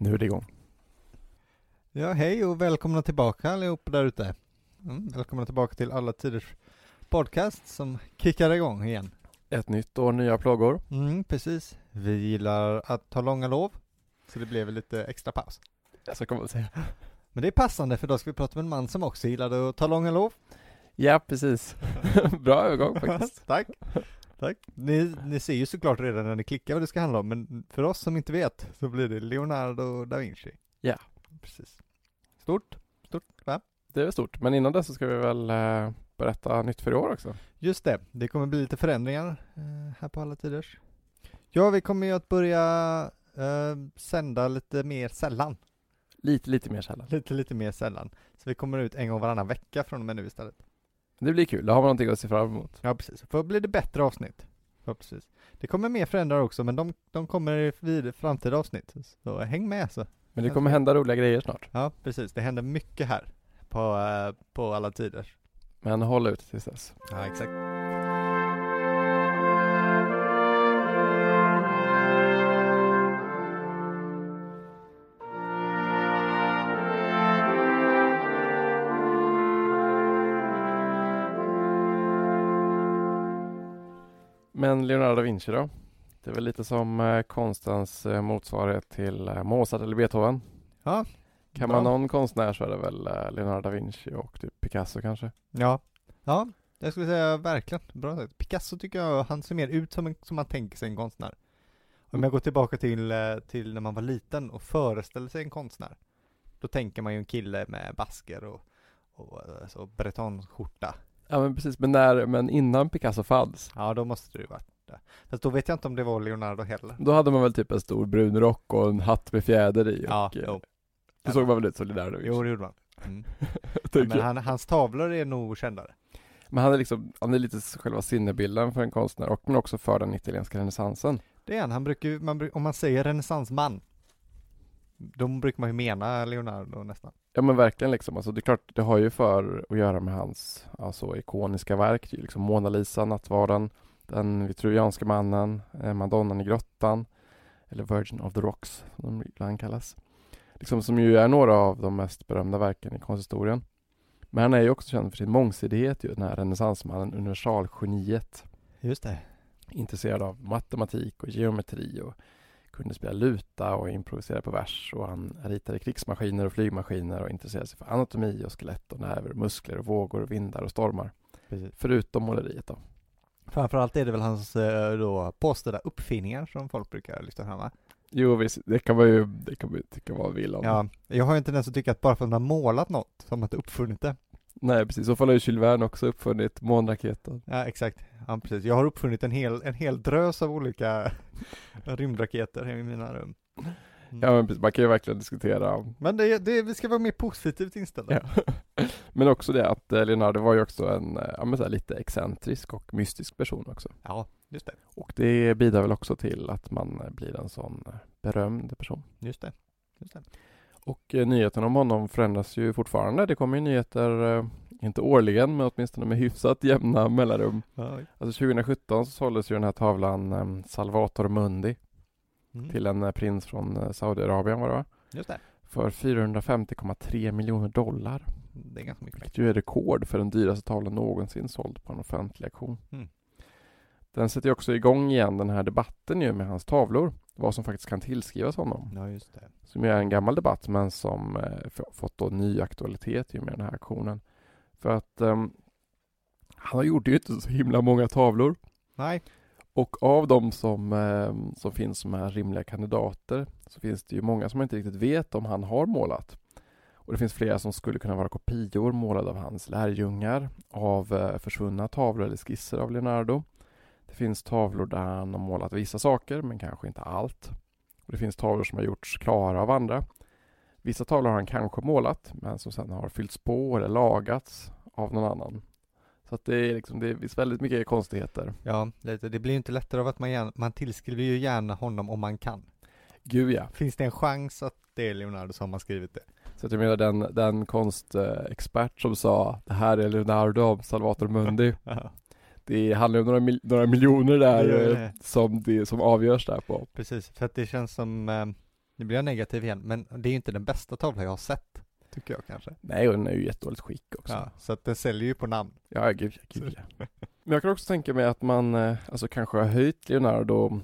Nu är det igång. Ja, hej och välkomna tillbaka allihopa där ute. Mm, välkomna tillbaka till Alla Tiders Podcast som kickar igång igen. Ett nytt år, nya plågor. Mm, precis. Vi gillar att ta långa lov, så det blev lite extra paus. Så kan man säga. Men det är passande för då ska vi prata med en man som också gillade att ta långa lov. Ja, precis. Bra övergång faktiskt. Tack. Tack. Ni, ni ser ju såklart redan när ni klickar vad det ska handla om, men för oss som inte vet så blir det Leonardo da Vinci. Ja. Precis. Stort, stort, va? Det är stort, men innan det så ska vi väl eh, berätta nytt för i år också. Just det, det kommer bli lite förändringar eh, här på alla tiders. Ja, vi kommer ju att börja eh, sända lite mer sällan. Lite, lite mer sällan. Lite, lite mer sällan. Så vi kommer ut en gång varannan vecka från och med nu istället. Det blir kul, då har man någonting att se fram emot. Ja, precis. För blir det bättre avsnitt. Precis. Det kommer mer förändringar också, men de, de kommer vid framtida avsnitt. Så häng med så. Men det kommer hända roliga grejer snart. Ja, precis. Det händer mycket här på, eh, på alla tider. Men håll ut tills dess. Ja, exakt. Men Leonardo da Vinci då? Det är väl lite som eh, konstens eh, motsvarighet till eh, Mozart eller Beethoven. Ja. Kan man någon konstnär så är det väl Leonardo da Vinci och typ Picasso kanske. Ja. Ja, jag skulle säga verkligen. Bra sagt. Picasso tycker jag, han ser mer ut som, en, som man tänker sig en konstnär. Om jag går tillbaka till, till när man var liten och föreställer sig en konstnär. Då tänker man ju en kille med basker och, och så bretonskjorta. Ja men precis, men, när, men innan Picasso fanns Ja, då måste det ju varit det. Fast då vet jag inte om det var Leonardo heller. Då hade man väl typ en stor brun rock och en hatt med fjäder i och Ja, eh, jo. Då såg man väl ut som Leonardo. Jo, det gjorde man. Mm. Men han, hans tavlor är nog kändare. Men han är liksom, han är lite själva sinnebilden för en konstnär och men också för den italienska renässansen. Det är han. han brukar, man, om man säger renässansman, då brukar man ju mena Leonardo nästan. Ja men verkligen liksom, alltså det är klart, det har ju för att göra med hans alltså, ikoniska verk, liksom Mona Lisa, Nattvarden, den vitruvianska mannen, eh, Madonnan i grottan, eller Virgin of the Rocks som de ibland kallas. Liksom som ju är några av de mest berömda verken i konsthistorien. Men han är ju också känd för sin mångsidighet ju, den här renässansmannen, universalgeniet. Just det. intresserad av matematik och geometri och kunde spela luta och improvisera på vers och han ritade krigsmaskiner och flygmaskiner och intresserade sig för anatomi och skelett och nerver, muskler och vågor och vindar och stormar. Precis. Förutom måleriet då. Framförallt är det väl hans eh, då påstådda uppfinningar som folk brukar lyfta fram va? Jo visst, det kan man ju, det kan man ju tycka vad man vill om. Ja, jag har ju en tendens att tycka att bara för att man har målat något så har man inte uppfunnit det. Nej precis, så fall har ju Jules Verne också uppfunnit månraketen. Ja, exakt. Ja, precis. Jag har uppfunnit en hel, en hel drös av olika rymdraketer i mina rum. Mm. Ja men precis, man kan ju verkligen diskutera Men det, det, vi ska vara mer positivt inställda. Ja. Men också det att eh, Leonardo var ju också en, eh, ja men så här, lite excentrisk och mystisk person också. ja, just det. Och det bidrar väl också till att man eh, blir en sån berömd person. Just det. Just det. Och eh, nyheten om honom förändras ju fortfarande. Det kommer ju nyheter, eh, inte årligen, men åtminstone med hyfsat jämna mellanrum. Alltså 2017 så såldes ju den här tavlan eh, Salvator Mundi mm. till en eh, prins från eh, Saudiarabien var det va? Just det. För 450,3 miljoner dollar. Det är ganska mycket. Vilket ju är rekord för den dyraste tavlan någonsin såld på en offentlig auktion. Mm. Den sätter ju också igång igen den här debatten ju med hans tavlor. Vad som faktiskt kan tillskrivas honom. Ja, just det. Som är en gammal debatt men som eh, fått då ny aktualitet ju med den här aktionen. För att ehm, han gjorde ju inte så himla många tavlor. Nej. Och av de som, eh, som finns som är rimliga kandidater så finns det ju många som inte riktigt vet om han har målat. Och det finns flera som skulle kunna vara kopior målade av hans lärjungar, av eh, försvunna tavlor eller skisser av Leonardo. Det finns tavlor där han har målat vissa saker men kanske inte allt. Och det finns tavlor som har gjorts klara av andra. Vissa tavlor har han kanske målat men som sedan har fyllts på eller lagats av någon annan. Så det är liksom, det finns väldigt mycket konstigheter. Ja, det blir ju inte lättare av att man, gärna, man tillskriver ju gärna honom om man kan. Gud ja. Finns det en chans att det är Leonardo som har skrivit det? Så att jag menar den, den konstexpert som sa det här är Leonardo av Salvator Mundi. Det handlar om några, mil, några miljoner Det där gör eh, det. som, det, som avgörs där på. Precis, för att det känns som, eh, Nu blir jag negativ igen, men det är ju inte den bästa tavla jag har sett. Tycker jag kanske. Nej, och den är ju jättedåligt skick också. Ja, så att den säljer ju på namn. Ja, gud, gud ja. Men jag kan också tänka mig att man eh, alltså kanske har höjt Leonardo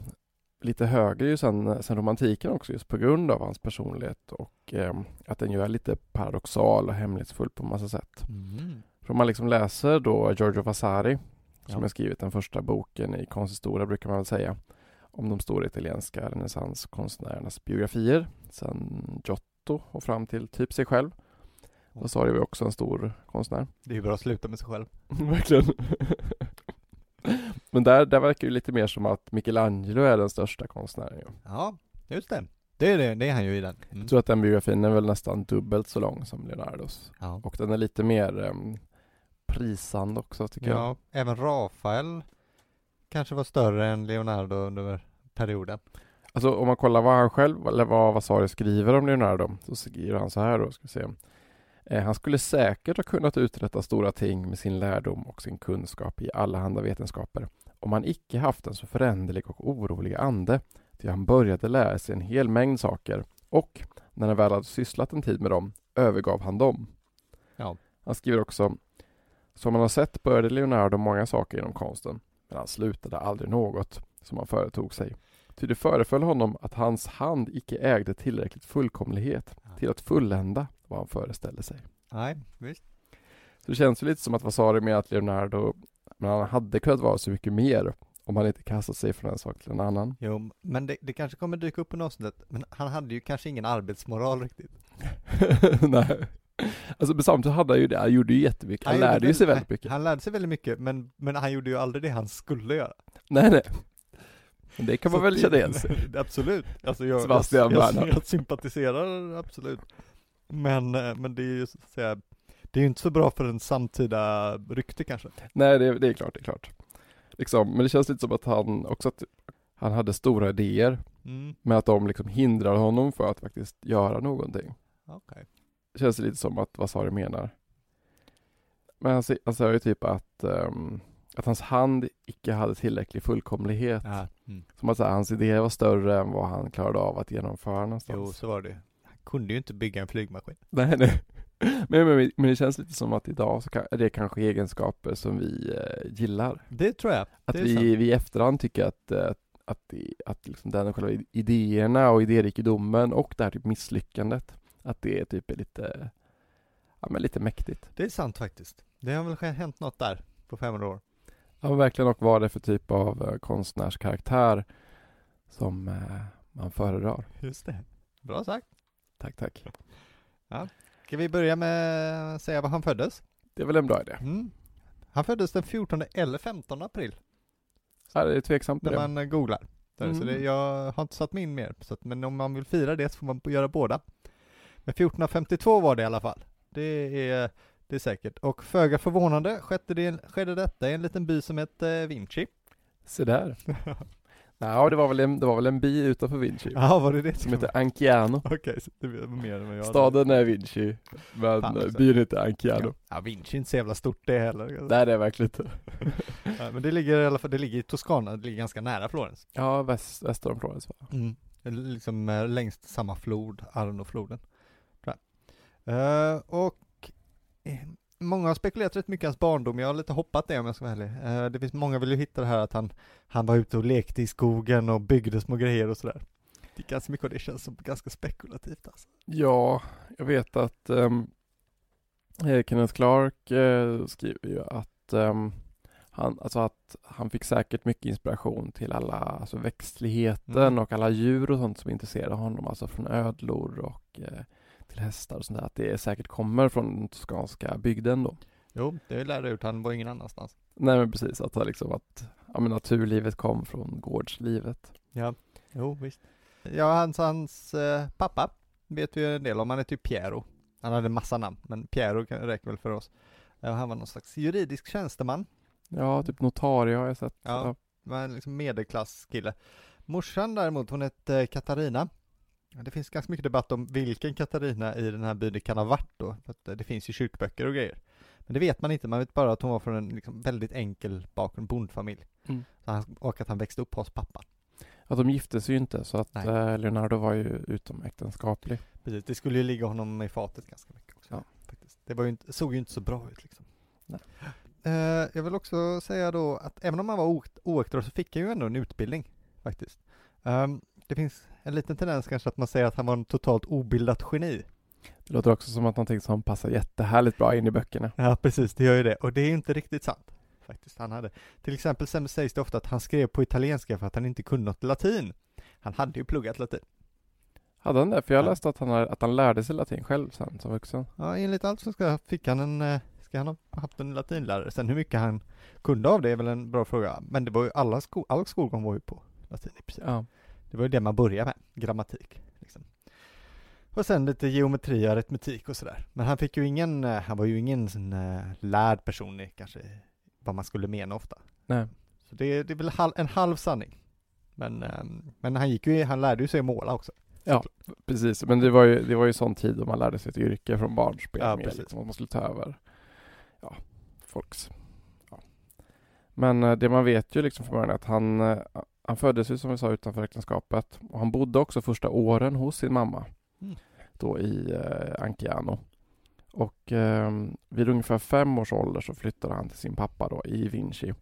lite högre ju sen, sen romantiken också just på grund av hans personlighet och eh, att den ju är lite paradoxal och hemlighetsfull på massa sätt. Mm. För om man liksom läser då Giorgio Vasari som har skrivit den första boken i konsthistoria brukar man väl säga om de stora italienska renässanskonstnärernas biografier sen Giotto och fram till typ sig själv. Vasari var ju också en stor konstnär. Det är ju bra att sluta med sig själv. Verkligen. Men där, där verkar det lite mer som att Michelangelo är den största konstnären. ju. Ja, just det. Det är, det, det är han ju i den. Mm. Jag tror att den biografin är väl nästan dubbelt så lång som Leonardos. Ja. Och den är lite mer em, prisande också tycker jag. ja, även Rafael kanske var större än Leonardo under perioden. Alltså om man kollar vad han själv, eller vad Vasari skriver om Leonardo, så skriver han så här då, ska vi se. Eh, han skulle säkert ha kunnat uträtta stora ting med sin lärdom och sin kunskap i allehanda vetenskaper, om han icke haft en så föränderlig och orolig ande, till han började lära sig en hel mängd saker, och när han väl hade sysslat en tid med dem, övergav han dem. Ja. Han skriver också, som man har sett började Leonardo många saker inom konsten, men han slutade aldrig något som han företog sig. Ty det föreföll honom att hans hand icke ägde tillräckligt fullkomlighet till att fullända vad han föreställde sig. Nej, visst. Så det känns ju lite som att Vasari med att Leonardo, men han hade kunnat vara så mycket mer om han inte kastat sig från en sak till en annan. Jo, men det, det kanske kommer dyka upp på något sätt. Men han hade ju kanske ingen arbetsmoral riktigt. Nej. Alltså samtidigt hade han ju det, han gjorde ju jättemycket, han, gjorde lärde ju sig väl- väldigt mycket. Han lärde sig väldigt mycket, men, men han gjorde ju aldrig det han skulle göra. Nej nej. Men det kan man Så väl känna igen sig. Absolut. Alltså jag, Sebastian jag, jag, jag sympatiserar absolut. Men, eh, men det är ju så att säga, det är ju inte så bra för en samtida rykte kanske. Nej det, det är klart, det är klart. Liksom, men det känns lite som att han också att han hade stora idéer, Mm. men att de liksom hindrar honom för att faktiskt göra någonting. Okej. Det känns lite som att Vasari menar. Men han, han säger ju typ att, ehm, att hans hand icke hade tillräcklig fullkomlighet. Ja. Mm. Som att här, hans idéer var större än vad han klarade av att genomföra någonstans. Jo, så var det Han kunde ju inte bygga en flygmaskin. Nej, nej. Men, men, men det känns lite som att idag så kan, är det kanske egenskaper som vi eh, gillar. Det tror jag. Att vi, sant. vi i efterhand tycker att, eh, att, det- att liksom den själva idéerna och idérikedomen och det här typ misslyckandet, att det är typ är lite, ja men lite mäktigt. Det är sant faktiskt. Det har väl hänt något där på 500 år. Ja men verkligen och vad det är för typ av eh, konstnärskaraktär som eh, man föredrar. Just det. Bra sagt. Tack, tack. Ska vi börja med att säga var han föddes? Det är väl en bra idé. Mm. Han föddes den 14 eller 15 april, Ja, det är tveksamt när det. man eh, googlar. Mm. så det, jag har inte satt mig in mer, så att, men om man vill fira det så får man göra båda. Men 1452 var det i alla fall. Det är, det är säkert. Och föga förvånande skedde, det, skedde detta i en liten by som hette Vinci. Se där. Ja, det var väl en, det var väl en by utanför Vinci. Ja, var det det? Som heter Anciano. Okej, så det var mer än jag Staden är Vinci, men Fan, eh, också. byn heter Anciano. Ja, Vinci är inte så jävla stort det heller. Nej, det är verkligen inte. Ja, men det ligger i alla fall, det ligger i Toscana, det ligger ganska nära Florens. Ja, väst, väster om Florens va? Mm. Liksom eh, längs samma flod, Arno-floden. Eh, och eh, många har spekulerat rätt mycket i hans barndom, jag har lite hoppat det om jag ska vara ärlig. Eh, det finns många vill ju hitta det här att han, han var ute och lekte i skogen och byggde små grejer och sådär. Det är ganska mycket av det känns som ganska spekulativt alltså. Ja, jag vet att um, Kenneth Clark eh, skriver ju att ehm, han, alltså att han fick säkert mycket inspiration till alla, alltså växtligheten Mm. och alla djur och sånt som intresserade honom, alltså från ödlor och eh, till hästar och sånt där, att det säkert kommer från den toskanska bygden då. Jo, det lärde jag ut, han var ingen annanstans. Nej men precis, att, det liksom att ja, men naturlivet kom från gårdslivet. Ja, jo visst. Ja, hans, hans eh, pappa vet vi en del om, han heter ju Piero. Han hade massa namn, men Piero räcker väl för oss. Eh, han var någon slags juridisk tjänsteman, Ja, typ notarie har jag sett. Ja. men liksom medelklasskille. Morsan däremot, hon hette Katarina. Det finns ganska mycket debatt om vilken Katarina i den här byn det kan ha varit då, för eh, det finns ju kyrkböcker och grejer. Men det vet man inte, man vet bara att hon var från en liksom väldigt enkel bakgrund, bondfamilj. Mm. Han, och att han växte upp hos pappa. Ja, de gifte sig ju inte så att eh, Leonardo var ju utomäktenskaplig. Precis, det skulle ju ligga honom i fatet ganska mycket också. Ja. Faktiskt. Det var ju inte, såg ju inte så bra ut liksom. Eh, jag vill också säga då att även om han var oäkta så fick han ju ändå en utbildning faktiskt. Ehm, det finns en liten tendens kanske att man säger att han var en totalt obildat geni. Det låter också som att någonting som passar jättehärligt bra in i böckerna. Ja, precis, det gör ju det. Och det är ju inte riktigt sant. Faktiskt, han hade. Till exempel sen sägs det ofta att han skrev på italienska för att han inte kunde något latin. Han hade ju pluggat latin. Hade han det? För jag Ja. läste att han, att han lärde sig latin själv sen som vuxen. Ja, enligt allt så ska, fick han en, eh, ska han ha haft en latinlärare. Sen hur mycket han kunde av det är väl en bra fråga. Men det var ju alla sko, all skolgång var ju på latin i princip. Ja. Det var ju det man började med, grammatik. Liksom. Och sen lite geometri, aritmetik och sådär. Men han fick ju ingen, eh, han var ju ingen sån eh, lärd person i kanske vad man skulle mena ofta. Nej. Så det, det är väl hal- en halv sanning. Men, ehm, men han gick ju, han lärde ju sig att måla också. Precis, men det var ju, det var ju sån tid då man lärde sig ett yrke från barnsben. Ja, precis. liksom, man skulle ta över ja, folks... Ja. Men eh, det man vet ju liksom från början är att han, han föddes ju som vi sa utanför äktenskapet och han bodde också första åren hos sin mamma Mm. då i eh, Anchiano. Och eh, vid ungefär fem års ålder så flyttade han till sin pappa då i Vinci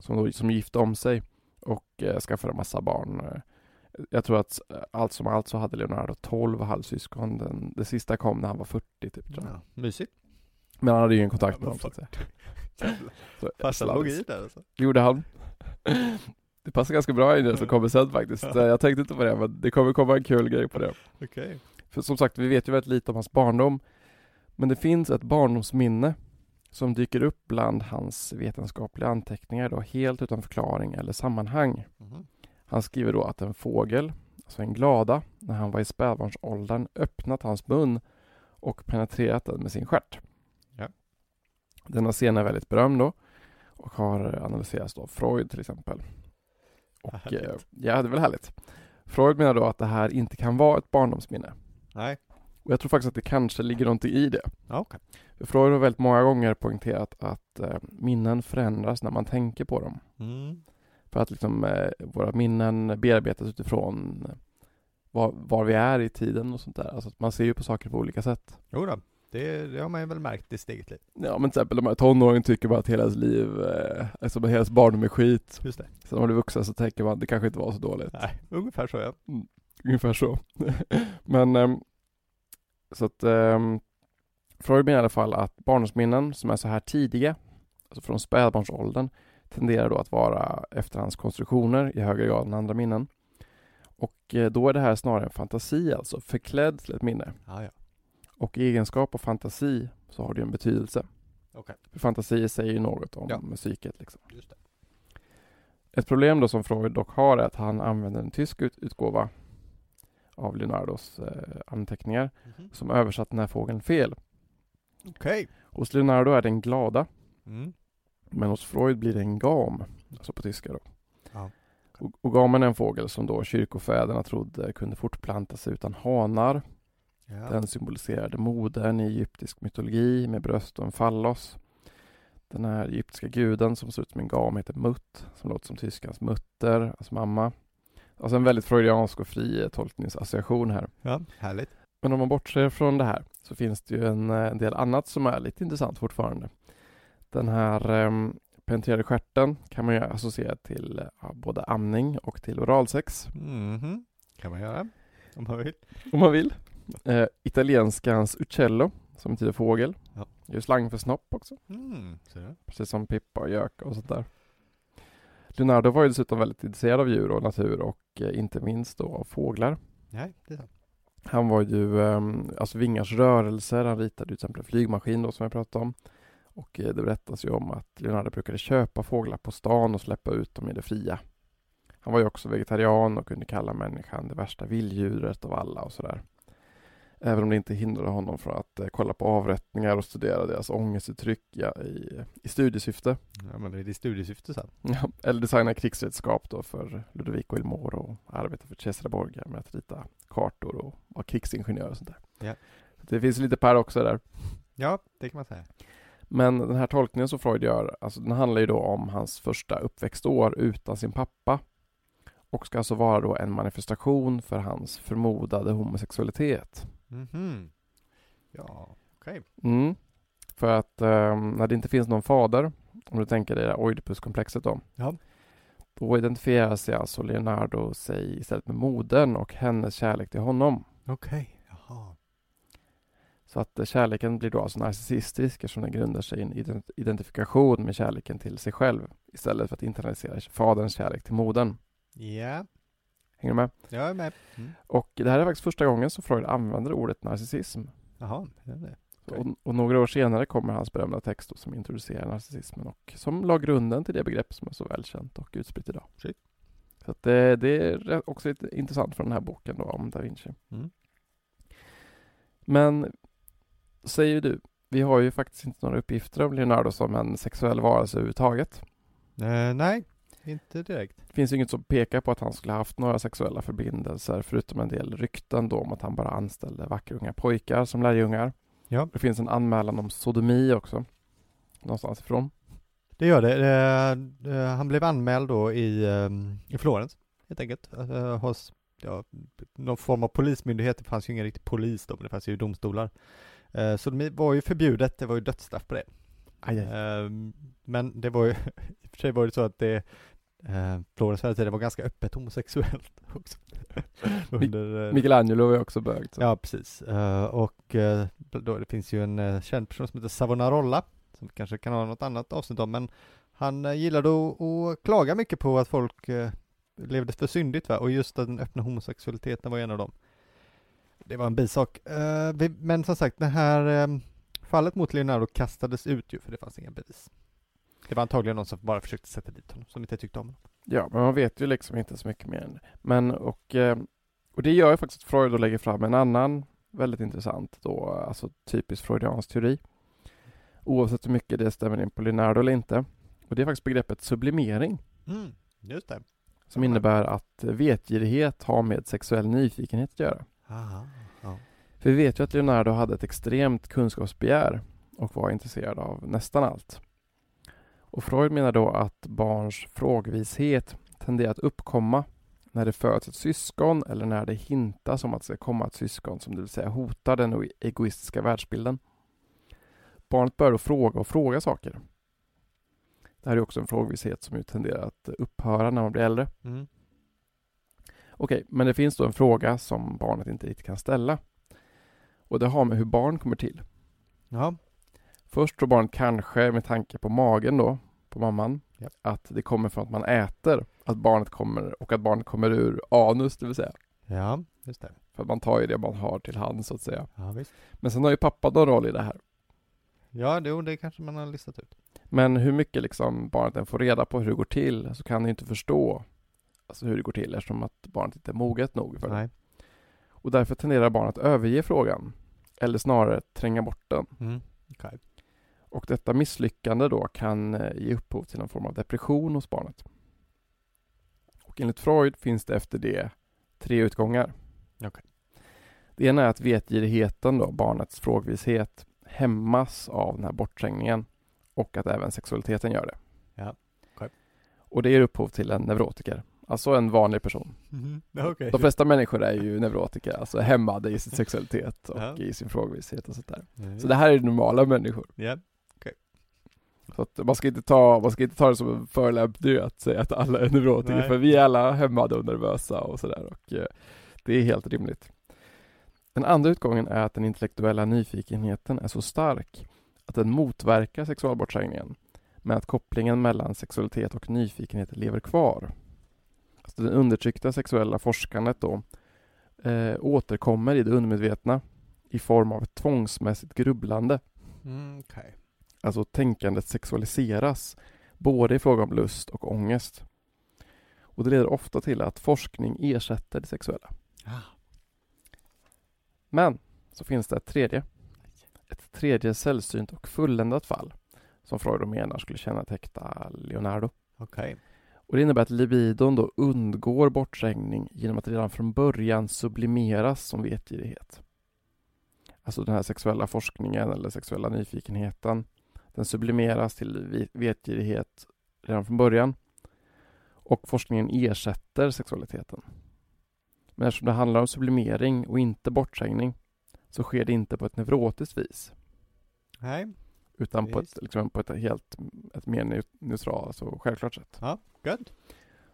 som, då, som gifte om sig och eh, skaffade en massa barn. Eh, Jag tror att eh, allt som allt så hade Leonardo 12 halvsyskon. Den, det sista kom när han var 40 typ tror jag. Ja, mysigt. Men han hade ju en kontakt med dem så att säga. Så, Farsan låg i där alltså. Gjorde han. Det passar ganska bra in i det som kommer sen faktiskt. Ja. Jag tänkte inte på det men det kommer komma en kul grej på det. Okej. För som sagt, vi vet ju väldigt lite om hans barndom. Men det finns ett barndomsminne som dyker upp bland hans vetenskapliga anteckningar då, helt utan förklaring eller sammanhang. Mhm. Han skriver då att en fågel, alltså en glada, när han var i spädbarnsåldern öppnat hans mun och penetrerat den med sin stjärt. Ja. Denna scen är väldigt berömd då och har analyserats av Freud till exempel. Och, eh, ja, det är väl härligt. Freud menar då att det här inte kan vara ett barndomsminne. Nej. Och jag tror faktiskt att det kanske ligger någonting i det. Ja. För Freud har väldigt många gånger poängterat att eh, minnen förändras när man tänker på dem. Mm. För att liksom, eh, våra minnen bearbetas utifrån eh, var, var vi är i tiden och sånt där. Alltså man ser ju på saker på olika sätt. Jo då. Det, det har man ju väl märkt i sitt eget liv. Ja men till exempel de här tonåringen tycker bara att hela ens liv, eh, alltså hela ens barndom är skit. Just det. Sen när man blir vuxen så tänker man att det kanske inte var så dåligt. Nej, ungefär så ja. Ungefär så. Men ehm, så att ehm, Freud menar i alla fall att barndomsminnen som är så här tidiga, alltså från spädbarnsåldern, tenderar då att vara efterhandskonstruktioner i högre grad än andra minnen. Och eh, då är det här snarare en fantasi, alltså förklädd till ett minne. Ja, ja. Och egenskap av fantasi så har det en betydelse. Okej. För fantasi säger ju något om Ja. psyket. Liksom. Ett problem då som Freud dock har är att han använder en tysk ut- utgåva av Leonardos eh, anteckningar Mhm. som översatt den här fågeln fel. Okej. Hos Leonardo är den glada, Mm. men hos Freud blir det en gam, alltså på tyska då. Ja. Och, och gamen är en fågel som då kyrkofäderna trodde kunde fortplanta sig utan hanar. Ja. Den symboliserade modern i egyptisk mytologi med bröst och en fallos. Den här egyptiska guden som ser ut som en gam heter Mut, som låter som tyskans mutter, alltså mamma. Alltså en väldigt freudiansk och fri eh, tolkningsassociation här. ja, härligt. Men om man bortser från det här så finns det ju en, eh, en del annat som är lite intressant fortfarande. Den här um, penetrerade stjärten kan man ju associera till eh, ja, både amning och till oralsex Mhm. Kan man göra. Om man vill. om man vill. Eh, italienskans uccello som betyder fågel. Ja. Det är slang för snopp också, Mm. Precis som pippa och gök och sånt där. Leonardo var ju dessutom väldigt intresserad av djur och natur och eh, inte minst då av fåglar. Nej, det är sant. Han var ju, um, alltså vingars rörelser, han ritade till exempel en flygmaskin då som jag pratade om. Och eh, det berättas ju om att Leonardo brukade köpa fåglar på stan och släppa ut dem i det fria. Han var ju också vegetarian och kunde kalla människan det värsta vilddjuret av alla och sådär. Även om det inte hindrade honom från att eh, kolla på avrättningar och studera deras ångestuttryck ja, i, i studiesyfte. Ja, men det är det studiesyfte sen. Ja, eller designa krigsredskap då för Ludovico il Moro och arbeta för Cesare Borgia med att rita kartor och vara krigsingenjör och sånt där. Ja. Så det finns lite paradoxer där. Ja, det kan man säga. Men den här tolkningen som Freud gör, alltså den handlar ju då om hans första uppväxtår utan sin pappa. och ska alltså vara då en manifestation för hans förmodade homosexualitet. Mhm. Ja, okej. Mm. För att eh, när det inte finns någon fader, om du tänker dig Oidipuskomplexet då, Ja. då identifierar sig alltså Leonardo sig istället med modern och hennes kärlek till honom. Okej, jaha. Så att eh, kärleken blir då alltså narcissistisk eftersom den grundar sig i en ident- identifikation med kärleken till sig själv istället för att internalisera faderns kärlek till modern. Ja, Hänger du med? jag är med. Mm. Och det här är faktiskt första gången som Freud använder ordet narcissism. Jaha, det är det. Och, och några år senare kommer hans berömda text som introducerar narcissismen och som la grunden till det begrepp som är så välkänt och utspritt idag. Shit. Så det, det är också intressant från den här boken då om da Vinci. Mm. Men säger du, vi har ju faktiskt inte några uppgifter om Leonardo som en sexuell varelse överhuvudtaget. Eh, nej, inte direkt. Det finns ju inget som pekar på att han skulle haft några sexuella förbindelser förutom en del rykten då om att han bara anställde vackra unga pojkar som lärjungar. Ja. Det finns en anmälan om sodomi också. Någonstans ifrån. Det gör det. Eh, eh, han blev anmäld då i, eh, i Florens, helt enkelt, eh, hos ja, någon form av polismyndighet. Det fanns ju ingen riktig polis då, men det fanns ju domstolar. Så det var ju förbjudet, det var ju dödsstraff på det. Aj, aj. Eh, men det var ju, i och för sig var det så att det, eh, Florens tiden var ganska öppet homosexuellt också. Under, eh, Michelangelo är också bög. Ja, precis. Eh, och eh, då, det finns ju en känd person som heter Savonarola, som vi kanske kan ha något annat avsnitt om, men han gillade att, att klaga mycket på att folk levde för syndigt, va? och just den öppna homosexualiteten var en av dem. Det var en bisak. Men som sagt, det här fallet mot Leonardo kastades ut ju, för det fanns inga bevis. Det var antagligen någon som bara försökte sätta dit honom, som inte tyckte om honom. Ja, men man vet ju liksom inte så mycket mer än det. Men och, eh, och det gör ju faktiskt att Freud då lägger fram en annan väldigt intressant då, alltså typisk freudiansk teori. Oavsett hur mycket det stämmer in på Leonardo eller inte. Och det är faktiskt begreppet sublimering Mm, just det. som Ja. innebär att vetgirighet har med sexuell nyfikenhet att göra. Aha, ja. För vi vet ju att Leonardo hade ett extremt kunskapsbegär och var intresserad av nästan allt. Och Freud menar då att barns frågvishet tenderar att uppkomma när det föds ett syskon eller när det hintas om att det ska komma ett syskon som det vill säga hotar den egoistiska världsbilden. Barnet börjar då fråga och fråga saker. Det här är också en frågvishet som ju tenderar att upphöra när man blir äldre. Mm. Okej, men det finns då en fråga som barnet inte riktigt kan ställa. Och det har med hur barn kommer till. Ja, Först tror barnet kanske med tanke på magen då, på mamman, Japp. att det kommer från att man äter, att barnet kommer och att barnet kommer ur anus, det vill säga. ja, just det. För att man tar ju det man har till hand så att säga. Ja, visst. Men sen har ju pappa någon roll i det här. Ja, det, det kanske man har listat ut. Men hur mycket liksom barnet än får reda på hur det går till så kan det inte förstå alltså hur det går till eftersom att barnet inte är moget nog för det. Nej. Och därför tenderar barnet att överge frågan. Eller snarare tränga bort den. Mm. Okej. Och detta misslyckande då kan eh, ge upphov till någon form av depression hos barnet. Och enligt Freud finns det efter det tre utgångar. Okej. Det ena är att vetgirigheten då, barnets frågvishet, hämmas av den här bortträngningen och att även sexualiteten gör det. Ja, okej. Och det ger upphov till en neurotiker, alltså en vanlig person. Mhm. Ja, okej. De flesta människor är ju neurotiker, alltså hämmade i sin sexualitet och Ja. i sin frågvishet och sånt där. Mm. Så det här är normala människor. Ja. Så att man ska inte ta, man ska inte ta det som en förolämpning att säga att alla är neurotiker, Nej. för vi är alla hämmade och nervösa och sådär och eh, det är helt rimligt. Den andra utgången är att den intellektuella nyfikenheten är så stark att den motverkar sexualbortträngningen, men att kopplingen mellan sexualitet och nyfikenhet lever kvar. Alltså det undertryckta sexuella forskandet då eh, återkommer i det undermedvetna i form av ett tvångsmässigt grubblande Mm, okej. Alltså tänkandet sexualiseras, både i fråga om lust och ångest. Och det leder ofta till att forskning ersätter det sexuella. Ah. Men så finns det ett tredje. Ett tredje sällsynt och fulländat fall som Freud menar skulle känneteckna Leonardo. Okej. Och det innebär att libidon då undgår bortträngning genom att redan från början sublimeras som vetgirighet. Alltså den här sexuella forskningen eller sexuella nyfikenheten den sublimeras till vetgirighet redan från början. och forskningen ersätter sexualiteten. Men eftersom det handlar om sublimering och inte bortträngning så sker det inte på ett neurotiskt vis Nej, utan på ett, liksom, på ett helt ett mer neu- neutralt, alltså självklart sätt. ja, gött.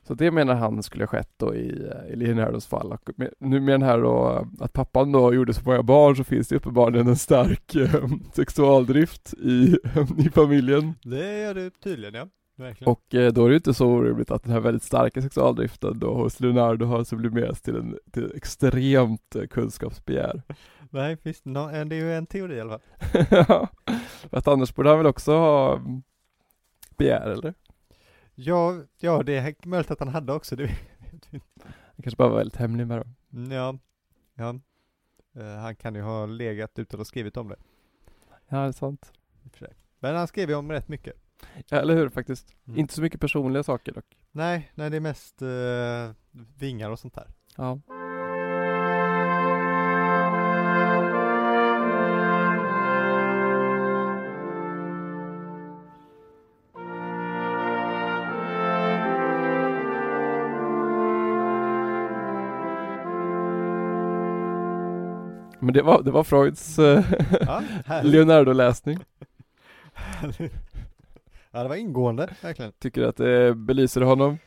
Så det menar han skulle ha skett då i, i Leonardos fall. Och med, nu med den här då, att pappan då gjorde så många barn så finns det uppenbarligen en stark eh, sexualdrift i, i familjen. Det gör det tydligen ja. Verkligen. Och eh, då är det ju inte så orimligt att den här väldigt starka sexualdriften då hos Leonardo har sublimerats till en till extremt eh, kunskapsbegär. Nej, visst, no, eh, det är ju en teori i alla fall. Ja, att annars borde han väl också ha mm, begär eller? Ja, ja det är möjligt att han hade också, det vet vi inte. Han kanske bara var väldigt hemlig med dem. Mm, Ja, ja. Eh, han kan ju ha legat utan att skrivit om det. Ja, det är sant. Men han skrev ju om rätt mycket. Ja, eller hur faktiskt. Mm. Inte så mycket personliga saker dock. Nej, nej det är mest eh, vingar och sånt där. Ja. Men det var, det var Freuds eh, Ja. Leonardo-läsning. ja, det var ingående, verkligen. Tycker att det belyser honom.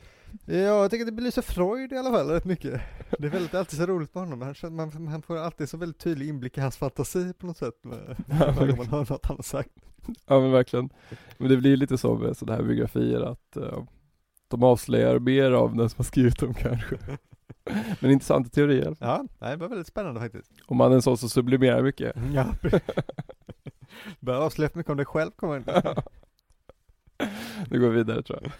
Ja, jag tycker att det belyser Freud i alla fall rätt mycket. Det är väldigt, alltid så roligt med honom. Han, man, man får alltid så väldigt tydlig inblick i hans fantasi på något sätt. Med, varje gång man hör något han har sagt. Ja men verkligen. Men det blir lite så med sådana här biografier att eh, de avslöjar mer av den som har skrivit dem kanske. Men intressanta teorier i alla fall. Ja, det var väldigt spännande faktiskt. Om man är en sån som sublimerar mycket. Ja. Börjar avslöja mycket om dig själv kommer inte. Nu går vi vidare tror jag.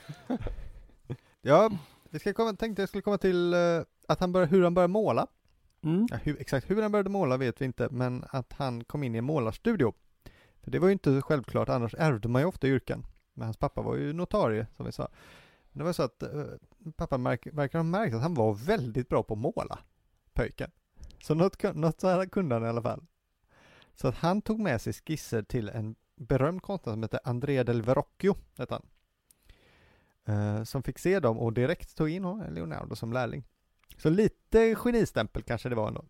Ja, vi ska komma, tänkte jag skulle komma till eh, att han började, hur han började måla. Mm. Ja, hur, exakt hur han började måla vet vi inte, men att han kom in i en målarstudio. För det var ju inte självklart, annars ärvde man ju ofta yrken. Men hans pappa var ju notarie, som vi sa. Det var så att eh, pappa märk, verkar ha märkt att han var väldigt bra på att måla, pojken. Så något, något så här kunde han i alla fall. Så att han tog med sig skisser till en berömd konstnär som heter Andrea del Verrocchio, hette han. Eh, som fick se dem och direkt tog in honom, Leonardo som lärling. Så lite genistämpel kanske det var ändå.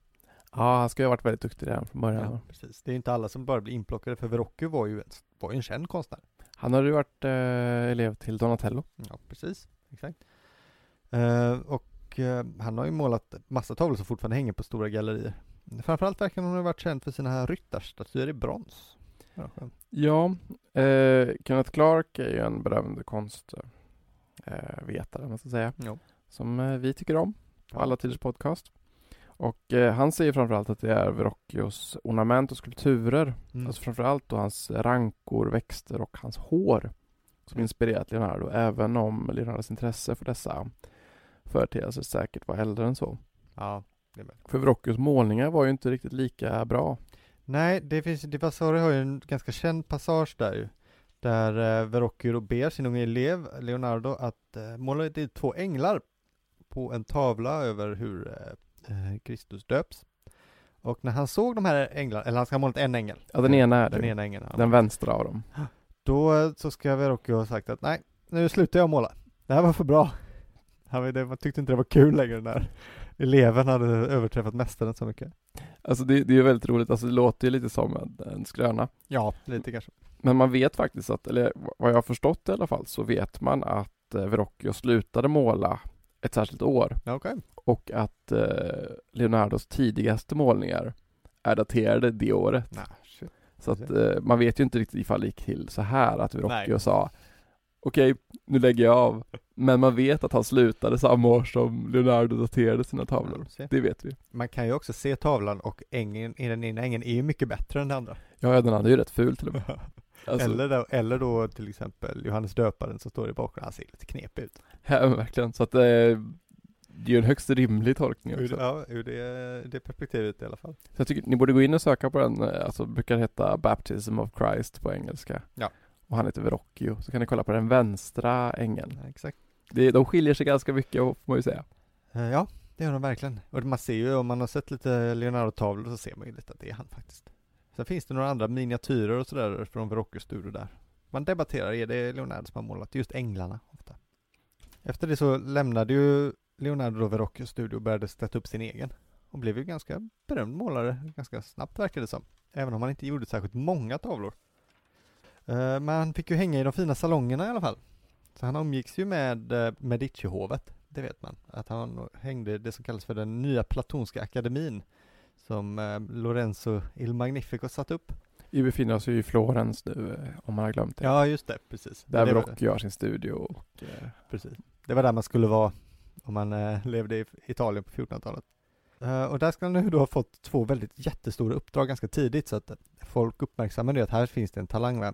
Ja han ska ju ha varit väldigt duktig redan från början. Ja, precis. Det är inte alla som bara blir inplockade, för Verrocchio var ju en, var ju en känd konstnär. Han hade ju varit eh, elev till Donatello. Ja, precis. Exakt. Eh, och eh, han har ju målat massa tavlor som fortfarande hänger på stora gallerier. Framförallt verkar han ha varit känd för sina här ryttarstatyer i brons. Ja. Ja, eh, Kenneth Clark är ju en berömd konstvetare, eh, om man ska säga, Ja. som eh, vi tycker om på alla tiders podcast. Och eh, han säger framförallt att det är Verrocchios ornament och skulpturer, Mm. alltså framförallt då hans rankor, växter och hans hår som inspirerat Leonardo, även om Leonardos intresse för dessa företeelser säkert var äldre än så. ja, det är. För Verrocchios målningar var ju inte riktigt lika bra. Nej, det finns, Di Vasari har ju en ganska känd passage där ju. Där eh, Verrocchio ber sin unge elev Leonardo att eh, måla dit två änglar på en tavla över hur eh, eh, Kristus döps. Och när han såg de här änglarna, eller han ska ha målat en ängel. Ja, den ena är Den det. ena ängeln. Den vänstra av dem. Då eh, så ska Verrocchio ha sagt att nej, nu slutar jag måla. Det här var för bra. Han tyckte inte det var kul längre när eleven hade överträffat mästaren så mycket. Alltså det, det är ju väldigt roligt, alltså det låter ju lite som en, en skröna. Ja, lite kanske. Men man vet faktiskt att, eller vad jag har förstått i alla fall, så vet man att eh, Verrocchio slutade måla ett särskilt år Okej. och att eh, Leonardos tidigaste målningar är daterade det året. Shit. Så att eh, man vet ju inte riktigt ifall det gick till så här att Verrocchio sa Okej, nu lägger jag av. Men man vet att han slutade samma år som Leonardo daterade sina tavlor. Ja. Det vet vi. Man kan ju också se tavlan och ängen, i den ena ängen är ju mycket bättre än den andra. Ja, ja, den andra är ju rätt ful till och med. Alltså, eller, då, eller då till exempel Johannes döparen som står i bakgrunden, han ser lite knepig ut. Ja, verkligen. Så att eh, det är ju en högst rimlig tolkning också. ja, ur det, det perspektivet i alla fall. Så jag tycker ni borde gå in och söka på den, eh, alltså brukar heta Baptism of Christ på engelska. Ja. Och han heter Verrocchio, så kan ni kolla på den vänstra ängeln. Ja, exakt. Det, de skiljer sig ganska mycket får man ju säga. Eh, Ja, det gör de verkligen. Och man ser ju, om man har sett lite Leonardo-tavlor så ser man ju lite att det är han faktiskt. Sen finns det några andra miniatyrer och sådär från Verrocchio-studio där. Man debatterar, är det Leonardo som har målat just änglarna ofta? Efter det så lämnade ju Leonardo då Verrocchio studio och började sätta upp sin egen. Och blev ju ganska berömd målare ganska snabbt verkade det som. Även om han inte gjorde särskilt många tavlor. Eh, men han fick ju hänga i de fina salongerna i alla fall. Så han omgicks ju med eh, Medici-hovet, det vet man. Att han hängde det som kallas för den nya platonska akademin. Som eh, Lorenzo Il Magnifico satt upp. Vi befinner oss ju i Florens nu, eh, om man har glömt det. Ja, just det, precis. Där det Verrocchio har sin studio och eh, precis. Det var där man skulle vara om man levde i Italien på 1400-talet. Eh, och där ska han nu då ha fått två väldigt jättestora uppdrag ganska tidigt så att folk uppmärksammade att här finns det en talang med.